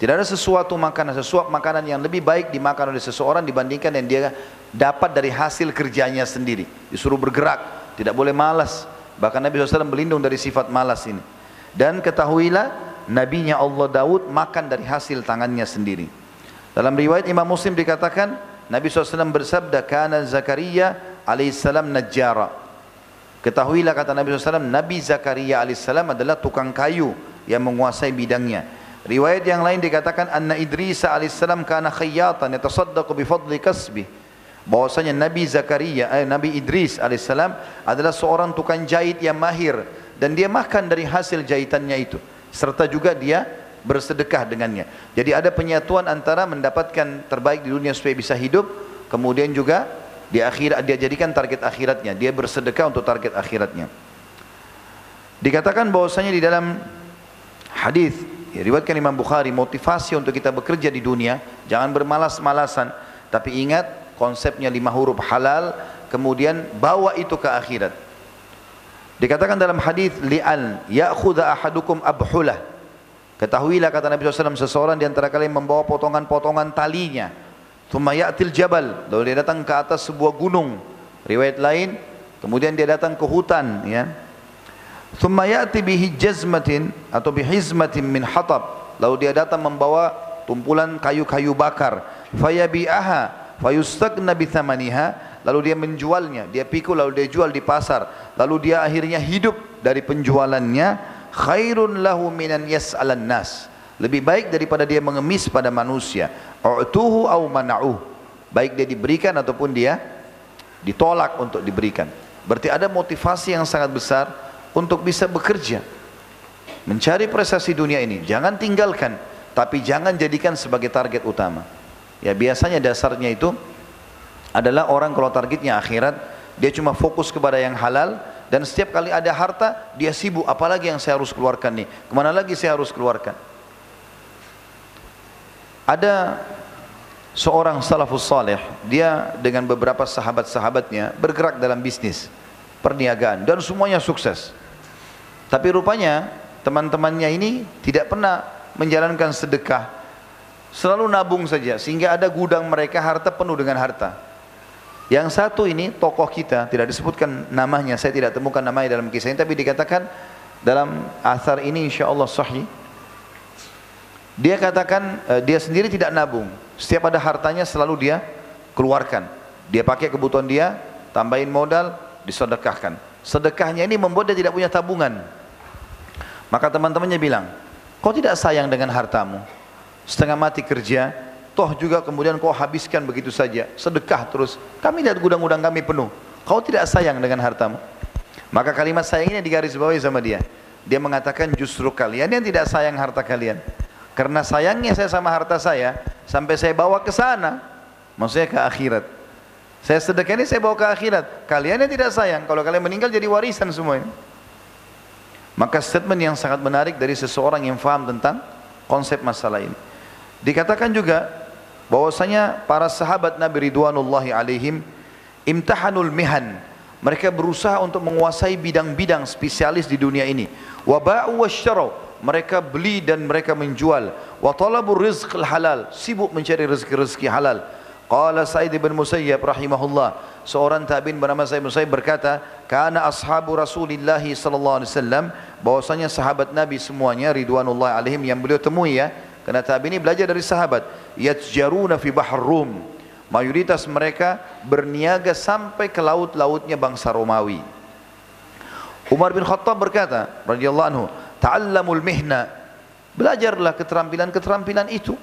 Tidak ada sesuatu makanan, sesuatu makanan yang lebih baik dimakan oleh seseorang dibandingkan yang dia dapat dari hasil kerjanya sendiri. Disuruh bergerak, tidak boleh malas. Bahkan Nabi SAW berlindung dari sifat malas ini. Dan ketahuilah nabinya Allah Daud makan dari hasil tangannya sendiri. Dalam riwayat Imam Muslim dikatakan Nabi SAW bersabda kana Zakaria alaihissalam najjara. Ketahuilah kata Nabi SAW Nabi Zakaria alaihissalam adalah tukang kayu yang menguasai bidangnya. Riwayat yang lain dikatakan anna Idris alaihissalam kana khayyatan yatasaddaqu bi fadli kasbih bahwasanya Nabi Zakaria eh, Nabi Idris alaihissalam adalah seorang tukang jahit yang mahir dan dia makan dari hasil jahitannya itu. Serta juga dia bersedekah dengannya. Jadi ada penyatuan antara mendapatkan terbaik di dunia supaya bisa hidup kemudian juga di akhir dia jadikan target akhiratnya. Dia bersedekah untuk target akhiratnya. Dikatakan bahwasanya di dalam hadis ya, riwayatkan Imam Bukhari motivasi untuk kita bekerja di dunia jangan bermalas-malasan. Tapi ingat konsepnya lima huruf halal kemudian bawa itu ke akhirat. Dikatakan dalam hadis li'an ya'khudha ahadukum abhulah. Ketahuilah kata Nabi SAW seseorang di antara kalian membawa potongan-potongan talinya. Thumma ya'til jabal. Lalu dia datang ke atas sebuah gunung. Riwayat lain kemudian dia datang ke hutan ya thumma ya'ti bihi atau bihizmatin min hatab. Lalu dia datang membawa tumpulan kayu-kayu bakar. Fayabi'aha fayustagna bithamaniha lalu dia menjualnya. Dia pikul lalu dia jual di pasar. Lalu dia akhirnya hidup dari penjualannya. Khairun lahu minan yas'alan nas. Lebih baik daripada dia mengemis pada manusia. U'tuhu au mana'uh. Baik dia diberikan ataupun dia ditolak untuk diberikan. Berarti ada motivasi yang sangat besar untuk bisa bekerja. Mencari prestasi dunia ini jangan tinggalkan tapi jangan jadikan sebagai target utama. Ya biasanya dasarnya itu adalah orang kalau targetnya akhirat, dia cuma fokus kepada yang halal dan setiap kali ada harta dia sibuk. Apalagi yang saya harus keluarkan nih, ke mana lagi saya harus keluarkan. Ada seorang salafus saleh, dia dengan beberapa sahabat-sahabatnya bergerak dalam bisnis perniagaan dan semuanya sukses. Tapi rupanya teman-temannya ini tidak pernah menjalankan sedekah Selalu nabung saja sehingga ada gudang mereka harta penuh dengan harta. Yang satu ini tokoh kita tidak disebutkan namanya, saya tidak temukan namanya dalam kisah ini, tapi dikatakan dalam asar ini insya Allah sahih. Dia katakan uh, dia sendiri tidak nabung. Setiap ada hartanya selalu dia keluarkan. Dia pakai kebutuhan dia, tambahin modal, disedekahkan. Sedekahnya ini membuat dia tidak punya tabungan. Maka teman-temannya bilang, kau tidak sayang dengan hartamu. Setengah mati kerja, toh juga kemudian kau habiskan begitu saja. Sedekah terus. Kami lihat gudang-gudang kami penuh. Kau tidak sayang dengan hartamu. Maka kalimat sayang ini digaris bawahi sama dia. Dia mengatakan justru kalian yang tidak sayang harta kalian. Karena sayangnya saya sama harta saya, sampai saya bawa ke sana. Maksudnya ke akhirat. Saya sedekah ini saya bawa ke akhirat. Kalian yang tidak sayang, kalau kalian meninggal jadi warisan semuanya. Maka statement yang sangat menarik dari seseorang yang faham tentang konsep masalah ini. Dikatakan juga bahwasanya para sahabat Nabi Ridwanullahi alaihim imtahanul mihan. Mereka berusaha untuk menguasai bidang-bidang spesialis di dunia ini. Waba'u wasyarau. Mereka beli dan mereka menjual. Wa talabur halal. Sibuk mencari rezeki-rezeki halal. Qala Sa'id bin Musayyab rahimahullah. Seorang tabi'in bernama Sa'id bin Musayyib berkata, "Kana ashabu Rasulillah sallallahu alaihi wasallam. Bahwasanya sahabat Nabi semuanya ridwanullah alaihim yang beliau temui ya karena tabi ini belajar dari sahabat. Yatjaruna fi bahr rum. Mayoritas mereka berniaga sampai ke laut-lautnya bangsa Romawi. Umar bin Khattab berkata radhiyallahu anhu ta'allamul mihna. Belajarlah keterampilan-keterampilan itu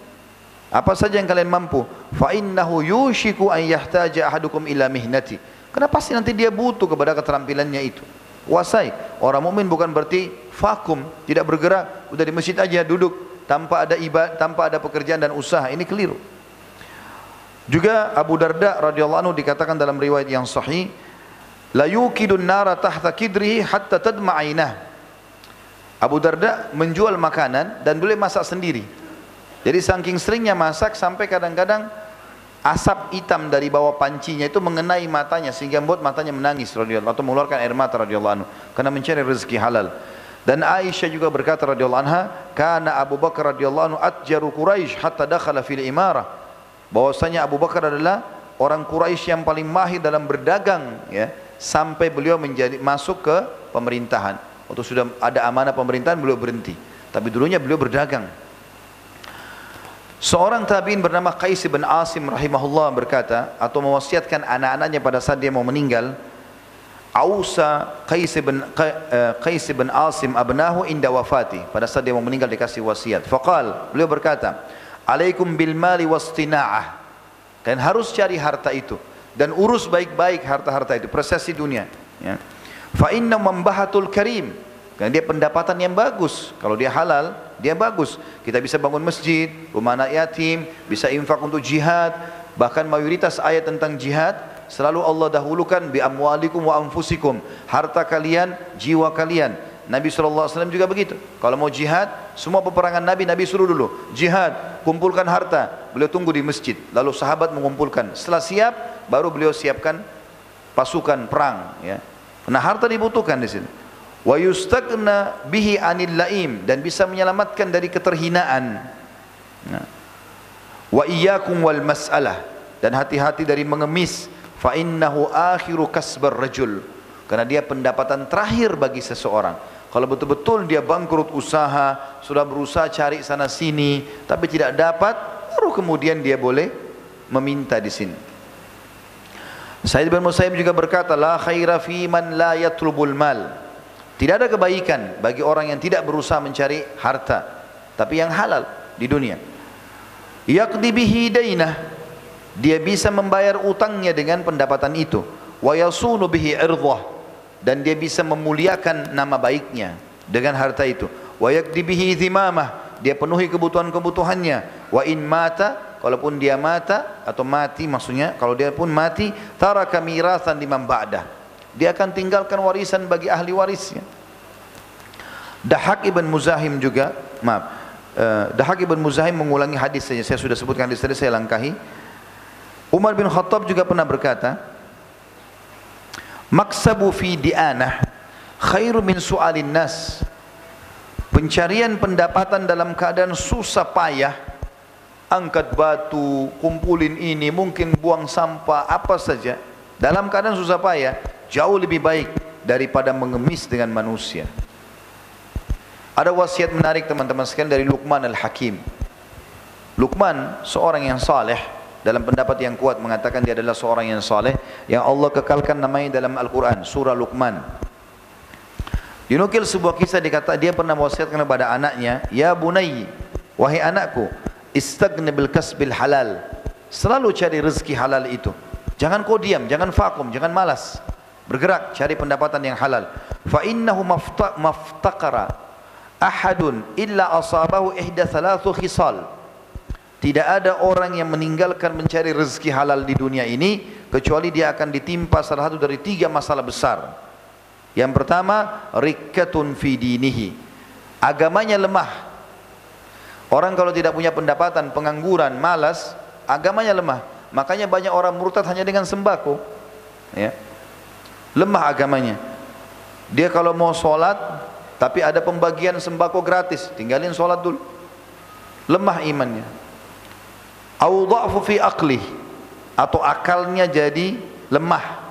apa saja yang kalian mampu fa innahu yushiku an yahtaja ahadukum ila mihnati karena pasti nanti dia butuh kepada keterampilannya itu kuasai. Orang mukmin bukan berarti vakum, tidak bergerak, udah di masjid aja duduk tanpa ada ibadah, tanpa ada pekerjaan dan usaha. Ini keliru. Juga Abu Darda radhiyallahu anhu dikatakan dalam riwayat yang sahih, la yukidun nara tahta kidrihi hatta tadma Abu Darda menjual makanan dan boleh masak sendiri. Jadi saking seringnya masak sampai kadang-kadang asap hitam dari bawah pancinya itu mengenai matanya sehingga membuat matanya menangis radhiyallahu atau mengeluarkan air mata radhiyallahu anhu karena mencari rezeki halal. Dan Aisyah juga berkata radhiyallahu anha, "Kana Abu Bakar radhiyallahu anhu atjaru Quraisy hatta dakhala fil imarah." Bahwasanya Abu Bakar adalah orang Quraisy yang paling mahir dalam berdagang ya, sampai beliau menjadi masuk ke pemerintahan. Waktu sudah ada amanah pemerintahan beliau berhenti. Tapi dulunya beliau berdagang. Seorang tabi'in bernama Qais bin Asim rahimahullah berkata atau mewasiatkan anak-anaknya pada saat dia mau meninggal Ausa Qais bin eh, Qais bin Asim abnahu inda wafati pada saat dia mau meninggal dikasih wasiat. Faqal beliau berkata, "Alaikum bil mali wastina'ah." Kalian harus cari harta itu dan urus baik-baik harta-harta itu, prosesi dunia, ya. Fa inna mambahatul karim. Karena dia pendapatan yang bagus. Kalau dia halal, dia bagus. Kita bisa bangun masjid, rumah anak yatim, bisa infak untuk jihad. Bahkan mayoritas ayat tentang jihad selalu Allah dahulukan bi amwalikum wa anfusikum. Harta kalian, jiwa kalian. Nabi SAW juga begitu. Kalau mau jihad, semua peperangan Nabi, Nabi suruh dulu. Jihad, kumpulkan harta. Beliau tunggu di masjid. Lalu sahabat mengumpulkan. Setelah siap, baru beliau siapkan pasukan perang. Ya. Nah harta dibutuhkan di sini wa yustagna bihi anil laim. Dan bisa menyelamatkan dari keterhinaan. Nah. wa iyyakum wal mas'alah. Dan hati-hati dari mengemis. Fa innahu akhiru kasbar rajul. Karena dia pendapatan terakhir bagi seseorang. Kalau betul-betul dia bangkrut usaha sudah berusaha cari sana sini tapi tidak dapat baru kemudian dia boleh meminta di sini. Said bin Musayyib juga berkata la khaira fi man la yatlubul mal tidak ada kebaikan bagi orang yang tidak berusaha mencari harta, tapi yang halal di dunia. Yaqdi bihi dainah. Dia bisa membayar utangnya dengan pendapatan itu. Wa yasunu bihi irdhah. Dan dia bisa memuliakan nama baiknya dengan harta itu. Wa yaqdi bihi dhimamah. Dia penuhi kebutuhan-kebutuhannya. Wa in mata, kalaupun dia mata atau mati maksudnya, kalau dia pun mati, taraka mirasan liman ba'dah dia akan tinggalkan warisan bagi ahli warisnya. Dahak ibn Muzahim juga, maaf, uh, Dahak ibn Muzahim mengulangi hadis saja. Saya sudah sebutkan hadis tadi, saya langkahi. Umar bin Khattab juga pernah berkata, Maksabu fi di'anah khairu min su'alin nas. Pencarian pendapatan dalam keadaan susah payah, angkat batu, kumpulin ini, mungkin buang sampah, apa saja dalam keadaan susah payah jauh lebih baik daripada mengemis dengan manusia. Ada wasiat menarik teman-teman sekalian dari Luqman Al-Hakim. Luqman seorang yang saleh dalam pendapat yang kuat mengatakan dia adalah seorang yang saleh yang Allah kekalkan namanya dalam Al-Quran surah Luqman. Dinukil sebuah kisah dikata dia pernah wasiatkan kepada anaknya, "Ya bunayyi, wahai anakku, istagni bil kasbil halal." Selalu cari rezeki halal itu. Jangan kau diam, jangan vakum, jangan malas. Bergerak cari pendapatan yang halal. Fa innahu maftaqara ahadun illa asabahu ihda thalathu khisal. Tidak ada orang yang meninggalkan mencari rezeki halal di dunia ini kecuali dia akan ditimpa salah satu dari tiga masalah besar. Yang pertama, rikkatun fi dinihi. Agamanya lemah. Orang kalau tidak punya pendapatan, pengangguran, malas, agamanya lemah. Makanya banyak orang murtad hanya dengan sembako. Ya. Lemah agamanya. Dia kalau mau sholat, tapi ada pembagian sembako gratis, tinggalin sholat dulu. Lemah imannya. Audhafu fi aqlih atau akalnya jadi lemah.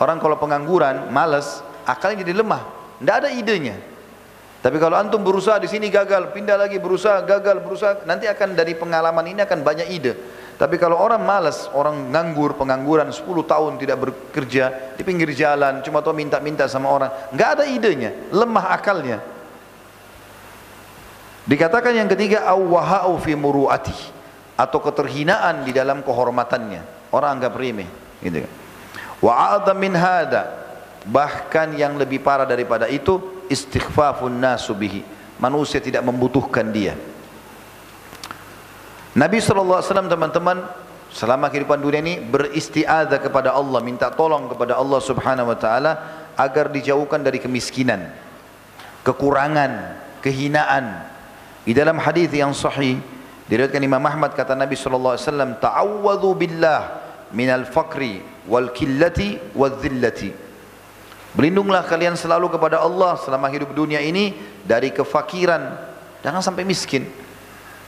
Orang kalau pengangguran, malas, akalnya jadi lemah. Tidak ada idenya. Tapi kalau antum berusaha di sini gagal, pindah lagi berusaha gagal, berusaha nanti akan dari pengalaman ini akan banyak ide. Tapi kalau orang malas, orang nganggur, pengangguran 10 tahun tidak bekerja di pinggir jalan, cuma tahu minta-minta sama orang, nggak ada idenya, lemah akalnya. Dikatakan yang ketiga awwahau fi muruati atau keterhinaan di dalam kehormatannya. Orang anggap remeh, gitu kan. Wa min hada bahkan yang lebih parah daripada itu istighfafun nasubihi. Manusia tidak membutuhkan dia. Nabi SAW teman-teman selama kehidupan dunia ini beristiadah kepada Allah, minta tolong kepada Allah Subhanahu wa taala agar dijauhkan dari kemiskinan, kekurangan, kehinaan. Di dalam hadis yang sahih diriwayatkan Imam Ahmad kata Nabi sallallahu alaihi wasallam, "Ta'awwadhu billah minal fakri wal killati wal dhillati." Berlindunglah kalian selalu kepada Allah selama hidup dunia ini dari kefakiran, jangan sampai miskin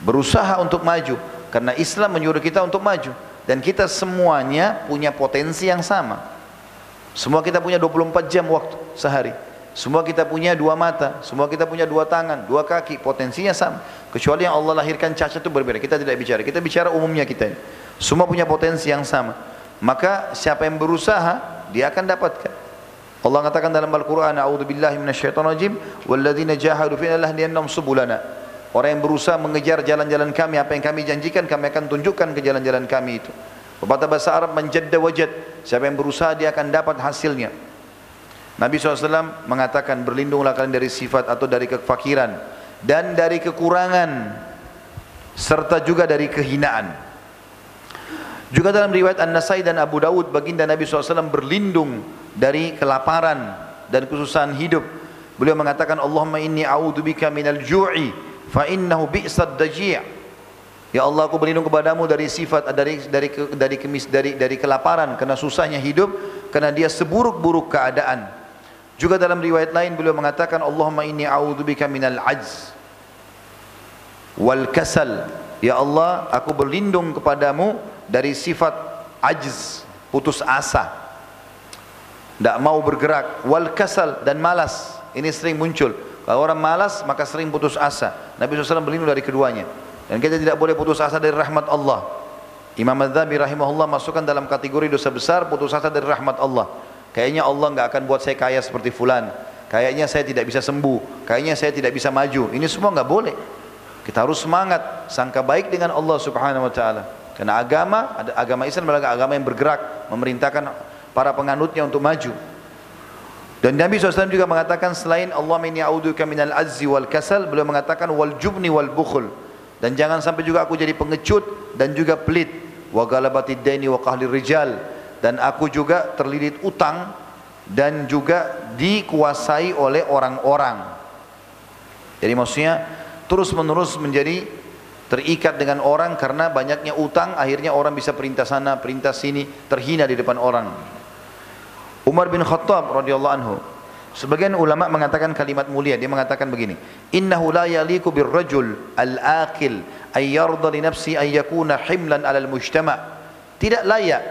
berusaha untuk maju. Karena Islam menyuruh kita untuk maju. Dan kita semuanya punya potensi yang sama. Semua kita punya 24 jam waktu sehari. Semua kita punya dua mata. Semua kita punya dua tangan dua kaki. Potensinya sama. Kecuali yang Allah lahirkan cacat itu berbeda. Kita tidak bicara. Kita bicara umumnya kita semua punya potensi yang sama. Maka siapa yang berusaha dia akan dapatkan. Allah katakan dalam Al-Quran A'udzubillahi minasyaitonirrajim walladzina jahadu fina lahdiyannahum subulana Orang yang berusaha mengejar jalan-jalan kami, apa yang kami janjikan, kami akan tunjukkan ke jalan-jalan kami itu. Pepatah bahasa Arab menjadda wajad. Siapa yang berusaha dia akan dapat hasilnya. Nabi SAW mengatakan berlindunglah kalian dari sifat atau dari kefakiran dan dari kekurangan serta juga dari kehinaan. Juga dalam riwayat An-Nasai dan Abu Dawud baginda Nabi SAW berlindung dari kelaparan dan kesusahan hidup. Beliau mengatakan Allahumma inni a'udzubika minal ju'i fa innahu bi'sad daji' Ya Allah aku berlindung kepadamu dari sifat dari dari dari kemis dari dari kelaparan karena susahnya hidup karena dia seburuk-buruk keadaan. Juga dalam riwayat lain beliau mengatakan Allahumma inni a'udzubika minal ajz wal kasal. Ya Allah, aku berlindung kepadamu dari sifat ajz, putus asa. Tidak mau bergerak, wal kasal dan malas. Ini sering muncul. Kalau orang malas maka sering putus asa. Nabi SAW berlindung dari keduanya. Dan kita tidak boleh putus asa dari rahmat Allah. Imam Adzabi rahimahullah masukkan dalam kategori dosa besar putus asa dari rahmat Allah. Kayaknya Allah nggak akan buat saya kaya seperti fulan. Kayaknya saya tidak bisa sembuh. Kayaknya saya tidak bisa maju. Ini semua nggak boleh. Kita harus semangat, sangka baik dengan Allah Subhanahu wa taala. Karena agama, agama Islam adalah agama yang bergerak, memerintahkan para penganutnya untuk maju. Dan Nabi SAW juga mengatakan selain Allah min ya'uduka minal azzi wal kasal, beliau mengatakan wal jubni wal bukhul. Dan jangan sampai juga aku jadi pengecut dan juga pelit. Wa galabatid daini wa qahli rijal. Dan aku juga terlilit utang dan juga dikuasai oleh orang-orang. Jadi maksudnya terus menerus menjadi terikat dengan orang karena banyaknya utang akhirnya orang bisa perintah sana perintah sini terhina di depan orang Umar bin Khattab radhiyallahu anhu Sebagian ulama mengatakan kalimat mulia. Dia mengatakan begini, "Innahu la yaliku birrajul al-aqil ay yarda li nafsi an yakuna himlan al-mujtama'." Tidak layak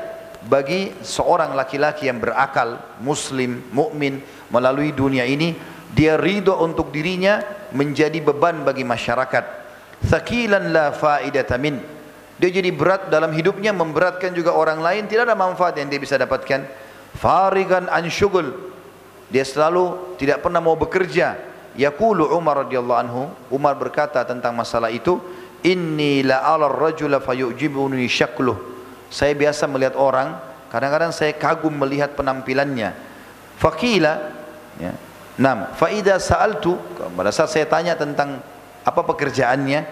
bagi seorang laki-laki yang berakal, muslim, mukmin melalui dunia ini, dia ridho untuk dirinya menjadi beban bagi masyarakat. Thaqilan la faidata min. Dia jadi berat dalam hidupnya, memberatkan juga orang lain, tidak ada manfaat yang dia bisa dapatkan. Farigan an syugul. Dia selalu tidak pernah mau bekerja. Yaqulu Umar radhiyallahu anhu, Umar berkata tentang masalah itu, Inni la ala rajula fayu'jibuni syakluh. Saya biasa melihat orang, kadang-kadang saya kagum melihat penampilannya. Faqila ya. Nam, faida sa'altu pada saat saya tanya tentang apa pekerjaannya,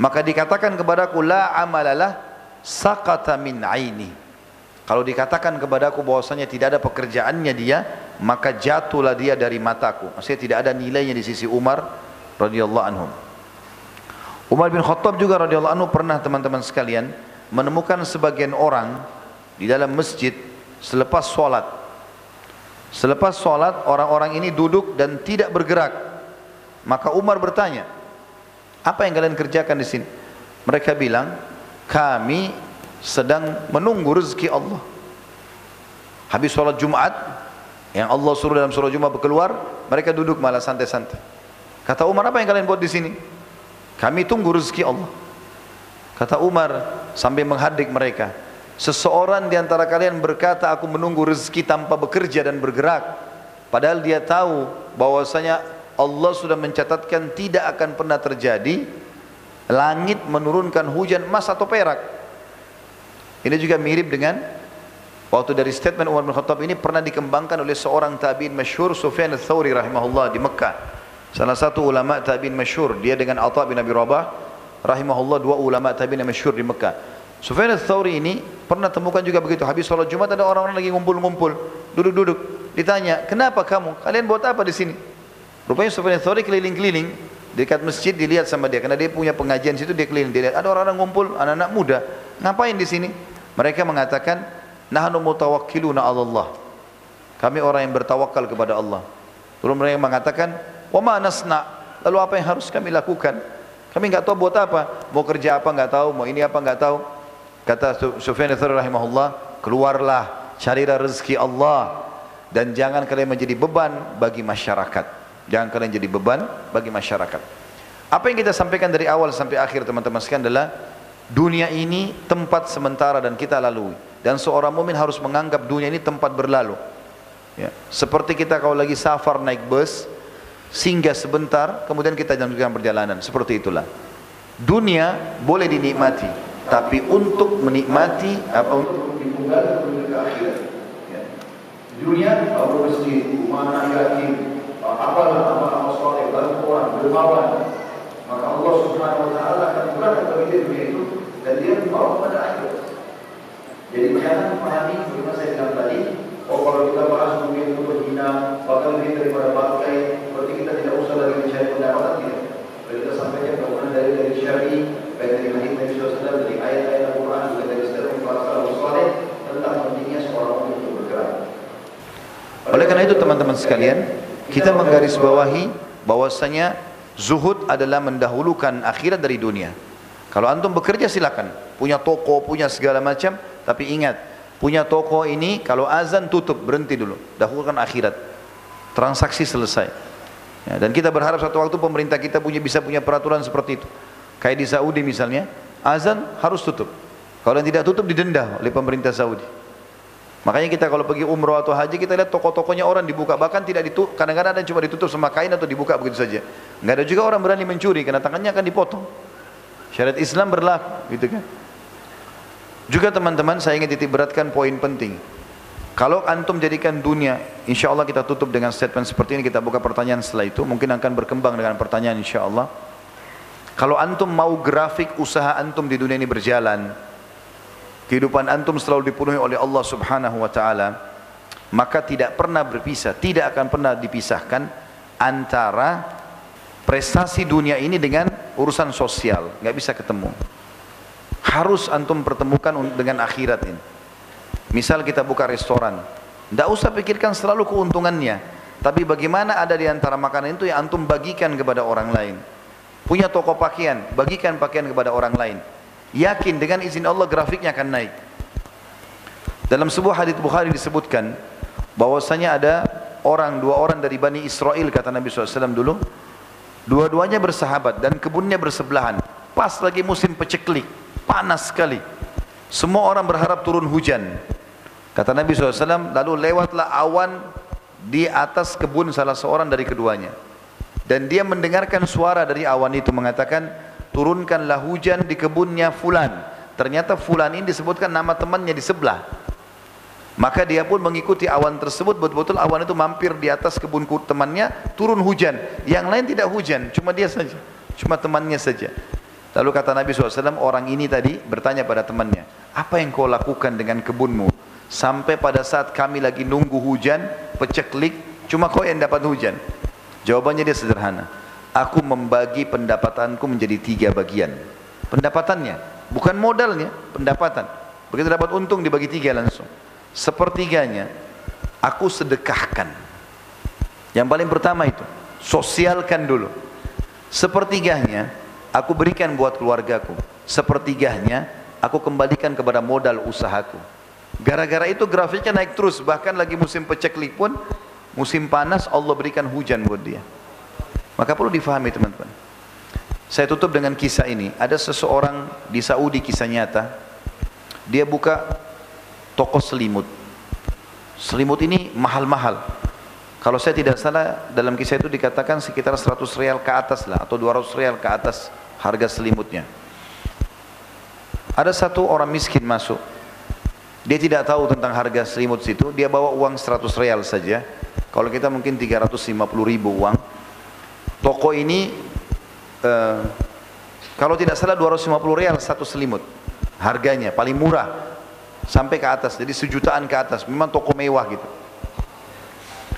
maka dikatakan kepadaku la amalalah saqata min aini. Kalau dikatakan kepadaku bahwasanya tidak ada pekerjaannya dia, maka jatuhlah dia dari mataku. Maksudnya tidak ada nilainya di sisi Umar radhiyallahu anhu. Umar bin Khattab juga radhiyallahu anhu pernah teman-teman sekalian menemukan sebagian orang di dalam masjid selepas sholat. Selepas sholat orang-orang ini duduk dan tidak bergerak. Maka Umar bertanya, apa yang kalian kerjakan di sini? Mereka bilang, kami sedang menunggu rezeki Allah. Habis sholat Jumat, yang Allah suruh dalam surah Jumat berkeluar, mereka duduk malah santai-santai. Kata Umar, apa yang kalian buat di sini? Kami tunggu rezeki Allah. Kata Umar sambil menghadik mereka. Seseorang di antara kalian berkata aku menunggu rezeki tanpa bekerja dan bergerak. Padahal dia tahu bahwasanya Allah sudah mencatatkan tidak akan pernah terjadi langit menurunkan hujan emas atau perak. Ini juga mirip dengan waktu dari statement Umar bin Khattab ini pernah dikembangkan oleh seorang tabi'in masyhur Sufyan ats-Tsauri rahimahullah di Mekah. Salah satu ulama tabi'in masyhur dia dengan Atha bin Abi Rabah rahimahullah dua ulama tabi'in masyhur di Mekah. Sufyan ats-Tsauri ini pernah temukan juga begitu habis salat Jumat ada orang-orang lagi ngumpul-ngumpul, duduk-duduk. Ditanya, "Kenapa kamu? Kalian buat apa di sini?" Rupanya Sufyan ats-Tsauri keliling-keliling dekat masjid dilihat sama dia karena dia punya pengajian situ dia keliling dilihat ada orang-orang ngumpul anak-anak muda ngapain di sini mereka mengatakan nahnu mutawakkiluna Allah kami orang yang bertawakal kepada Allah lalu mereka mengatakan Wama nasna. Lalu apa yang harus kami lakukan? Kami nggak tahu buat apa. Mau kerja apa nggak tahu. Mau ini apa nggak tahu. Kata Sufyan Ats rahimahullah, keluarlah, carilah rezeki Allah dan jangan kalian menjadi beban bagi masyarakat. Jangan kalian jadi beban bagi masyarakat. Apa yang kita sampaikan dari awal sampai akhir teman-teman sekalian adalah dunia ini tempat sementara dan kita lalui. Dan seorang mumin harus menganggap dunia ini tempat berlalu. Ya. Seperti kita kalau lagi safar naik bus, singgah sebentar kemudian kita lanjutkan perjalanan seperti itulah dunia boleh dinikmati tapi untuk menikmati apa untuk ditunggal menuju ke akhirat ya. dunia Allah masjid mana yakin apalah amal amal soleh bantu orang dermawan maka Allah subhanahu wa ta'ala akan murahkan bagi dunia itu dan dia membawa pada akhirat jadi jangan pahami seperti saya bilang tadi Oh kalau kita bahas dunia itu berhina, bahkan lebih daripada bangkai, berarti kita tidak usah lagi mencari pendapatan tidak. Kalau kita sampaikan kemudian dari dari syari, baik dari hadis Nabi SAW, dari ayat-ayat Al-Quran, juga dari sejarah para sahabat saleh tentang pentingnya seorang untuk bergerak. Oleh karena itu teman-teman sekalian, kita menggarisbawahi bahwasanya zuhud adalah mendahulukan akhirat dari dunia. Kalau antum bekerja silakan, punya toko, punya segala macam, tapi ingat punya toko ini kalau azan tutup berhenti dulu. Dahulukan akhirat. Transaksi selesai. Ya, dan kita berharap satu waktu pemerintah kita punya bisa punya peraturan seperti itu. Kayak di Saudi misalnya azan harus tutup. Kalau yang tidak tutup didenda oleh pemerintah Saudi. Makanya kita kalau pergi umroh atau haji kita lihat toko-tokonya orang dibuka. Bahkan tidak ditutup kadang-kadang ada cuma ditutup sama kain atau dibuka begitu saja. Nggak ada juga orang berani mencuri karena tangannya akan dipotong syariat Islam berlaku gitu kan juga teman-teman saya ingin titik beratkan poin penting. Kalau antum jadikan dunia, insya Allah kita tutup dengan statement seperti ini, kita buka pertanyaan setelah itu, mungkin akan berkembang dengan pertanyaan insya Allah. Kalau antum mau grafik usaha antum di dunia ini berjalan, kehidupan antum selalu dipenuhi oleh Allah subhanahu wa ta'ala, maka tidak pernah berpisah, tidak akan pernah dipisahkan antara prestasi dunia ini dengan urusan sosial, nggak bisa ketemu harus antum pertemukan dengan akhirat ini. Misal kita buka restoran, tidak usah pikirkan selalu keuntungannya, tapi bagaimana ada di antara makanan itu yang antum bagikan kepada orang lain. Punya toko pakaian, bagikan pakaian kepada orang lain. Yakin dengan izin Allah grafiknya akan naik. Dalam sebuah hadis Bukhari disebutkan bahwasanya ada orang dua orang dari Bani Israel kata Nabi SAW dulu dua-duanya bersahabat dan kebunnya bersebelahan. Pas lagi musim peceklik panas sekali. Semua orang berharap turun hujan. Kata Nabi SAW lalu lewatlah awan di atas kebun salah seorang dari keduanya. Dan dia mendengarkan suara dari awan itu mengatakan turunkanlah hujan di kebunnya fulan. Ternyata fulan ini disebutkan nama temannya di sebelah maka dia pun mengikuti awan tersebut, betul-betul awan itu mampir di atas kebun temannya, turun hujan. Yang lain tidak hujan, cuma dia saja. Cuma temannya saja. Lalu kata Nabi SAW, orang ini tadi bertanya pada temannya, apa yang kau lakukan dengan kebunmu? Sampai pada saat kami lagi nunggu hujan, peceklik, cuma kau yang dapat hujan. Jawabannya dia sederhana. Aku membagi pendapatanku menjadi tiga bagian. Pendapatannya, bukan modalnya, pendapatan. Begitu dapat untung dibagi tiga langsung sepertiganya aku sedekahkan. Yang paling pertama itu, sosialkan dulu. Sepertiganya aku berikan buat keluargaku. Sepertiganya aku kembalikan kepada modal usahaku. Gara-gara itu grafiknya naik terus, bahkan lagi musim peceklik pun, musim panas Allah berikan hujan buat dia. Maka perlu difahami teman-teman. Saya tutup dengan kisah ini. Ada seseorang di Saudi kisah nyata. Dia buka toko selimut. Selimut ini mahal-mahal. Kalau saya tidak salah dalam kisah itu dikatakan sekitar 100 real ke atas lah atau 200 real ke atas harga selimutnya. Ada satu orang miskin masuk. Dia tidak tahu tentang harga selimut situ, dia bawa uang 100 real saja. Kalau kita mungkin 350 ribu uang. Toko ini uh, kalau tidak salah 250 real satu selimut. Harganya paling murah sampai ke atas jadi sejutaan ke atas memang toko mewah gitu.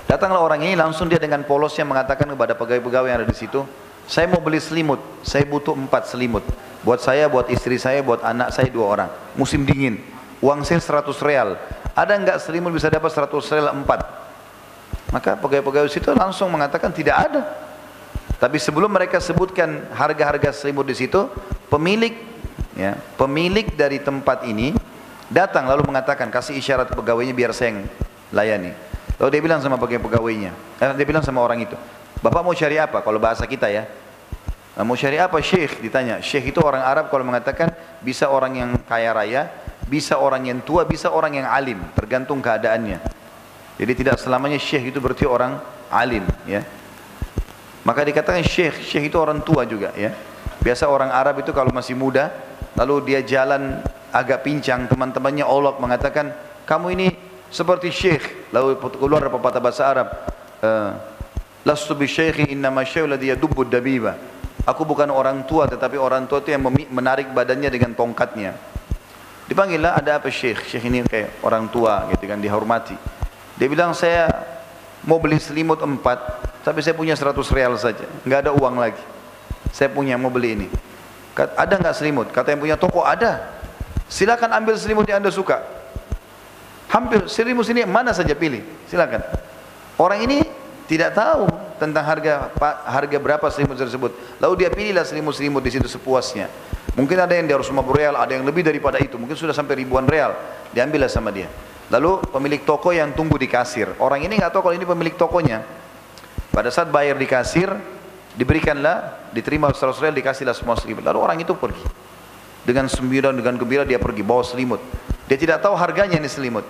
Datanglah orang ini langsung dia dengan polosnya mengatakan kepada pegawai-pegawai yang ada di situ saya mau beli selimut saya butuh empat selimut. Buat saya buat istri saya buat anak saya dua orang. Musim dingin uang saya 100 real. Ada enggak selimut bisa dapat 100 real empat? Maka pegawai-pegawai situ langsung mengatakan tidak ada. Tapi sebelum mereka sebutkan harga-harga selimut di situ pemilik ya pemilik dari tempat ini Datang lalu mengatakan, kasih isyarat pegawainya biar saya yang layani. Lalu dia bilang sama pegawainya, eh, dia bilang sama orang itu, Bapak mau cari apa? Kalau bahasa kita ya. Nah, mau cari apa Syekh? Ditanya. Syekh itu orang Arab kalau mengatakan bisa orang yang kaya raya, bisa orang yang tua, bisa orang yang alim, tergantung keadaannya. Jadi tidak selamanya Syekh itu berarti orang alim, ya. Maka dikatakan Syekh, Syekh itu orang tua juga, ya. Biasa orang Arab itu kalau masih muda, lalu dia jalan agak pincang. Teman-temannya Allah mengatakan kamu ini seperti syekh. Lalu keluar pepatah bahasa Arab eh, lastu bi syekhi innama syekh ladhi yadubbu dabiba. Aku bukan orang tua tetapi orang tua itu yang menarik badannya dengan tongkatnya. Dipanggillah ada apa syekh? Syekh ini kayak orang tua gitu kan dihormati. Dia bilang saya mau beli selimut empat tapi saya punya 100 real saja. Nggak ada uang lagi. Saya punya mau beli ini. Ada nggak selimut? Kata yang punya toko ada Silakan ambil selimut yang anda suka. Hampir selimut ini mana saja pilih. Silakan. Orang ini tidak tahu tentang harga harga berapa selimut tersebut. Lalu dia pilihlah selimut-selimut di situ sepuasnya. Mungkin ada yang di harus 50 real, ada yang lebih daripada itu. Mungkin sudah sampai ribuan real. Diambillah sama dia. Lalu pemilik toko yang tunggu di kasir. Orang ini nggak tahu kalau ini pemilik tokonya. Pada saat bayar di kasir, diberikanlah, diterima 100 real, dikasihlah semua selimut. Lalu orang itu pergi. Dengan sembilan dengan gembira dia pergi bawa selimut. Dia tidak tahu harganya ini selimut.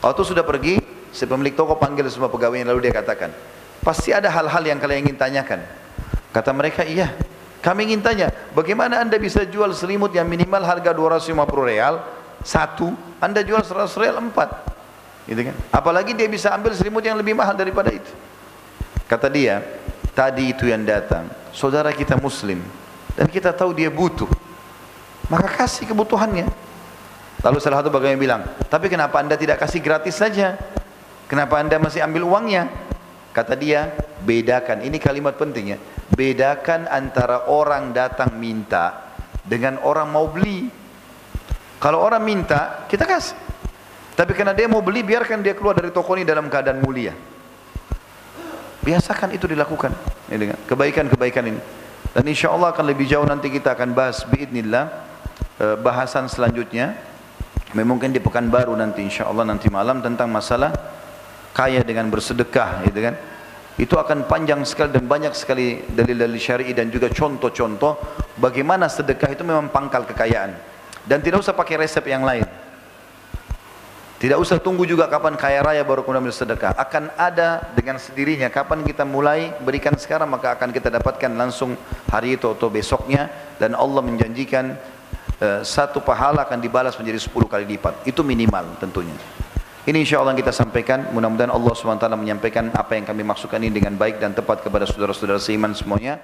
Waktu sudah pergi, si pemilik toko panggil semua pegawainya lalu dia katakan, pasti ada hal-hal yang kalian ingin tanyakan. Kata mereka, iya. Kami ingin tanya, bagaimana anda bisa jual selimut yang minimal harga 250 real, satu, anda jual 100 real, empat. Gitu kan? Apalagi dia bisa ambil selimut yang lebih mahal daripada itu. Kata dia, tadi itu yang datang, saudara kita muslim, dan kita tahu dia butuh maka kasih kebutuhannya. Lalu salah satu bagaimana bilang, tapi kenapa anda tidak kasih gratis saja? Kenapa anda masih ambil uangnya? Kata dia, bedakan, ini kalimat penting ya, bedakan antara orang datang minta dengan orang mau beli. Kalau orang minta, kita kasih. Tapi karena dia mau beli, biarkan dia keluar dari toko ini dalam keadaan mulia. Biasakan itu dilakukan. Kebaikan-kebaikan ini. Dan insya Allah akan lebih jauh nanti kita akan bahas biidnillah bahasan selanjutnya mungkin di Pekanbaru nanti insya Allah nanti malam tentang masalah kaya dengan bersedekah gitu kan. Itu akan panjang sekali dan banyak sekali dalil-dalil syar'i dan juga contoh-contoh bagaimana sedekah itu memang pangkal kekayaan. Dan tidak usah pakai resep yang lain. Tidak usah tunggu juga kapan kaya raya baru kemudian bersedekah akan ada dengan sendirinya. Kapan kita mulai berikan sekarang maka akan kita dapatkan langsung hari itu atau besoknya. Dan Allah menjanjikan uh, satu pahala akan dibalas menjadi 10 kali lipat itu minimal tentunya ini insya Allah kita sampaikan. Mudah-mudahan Allah SWT menyampaikan apa yang kami maksudkan ini dengan baik dan tepat kepada saudara-saudara seiman semuanya.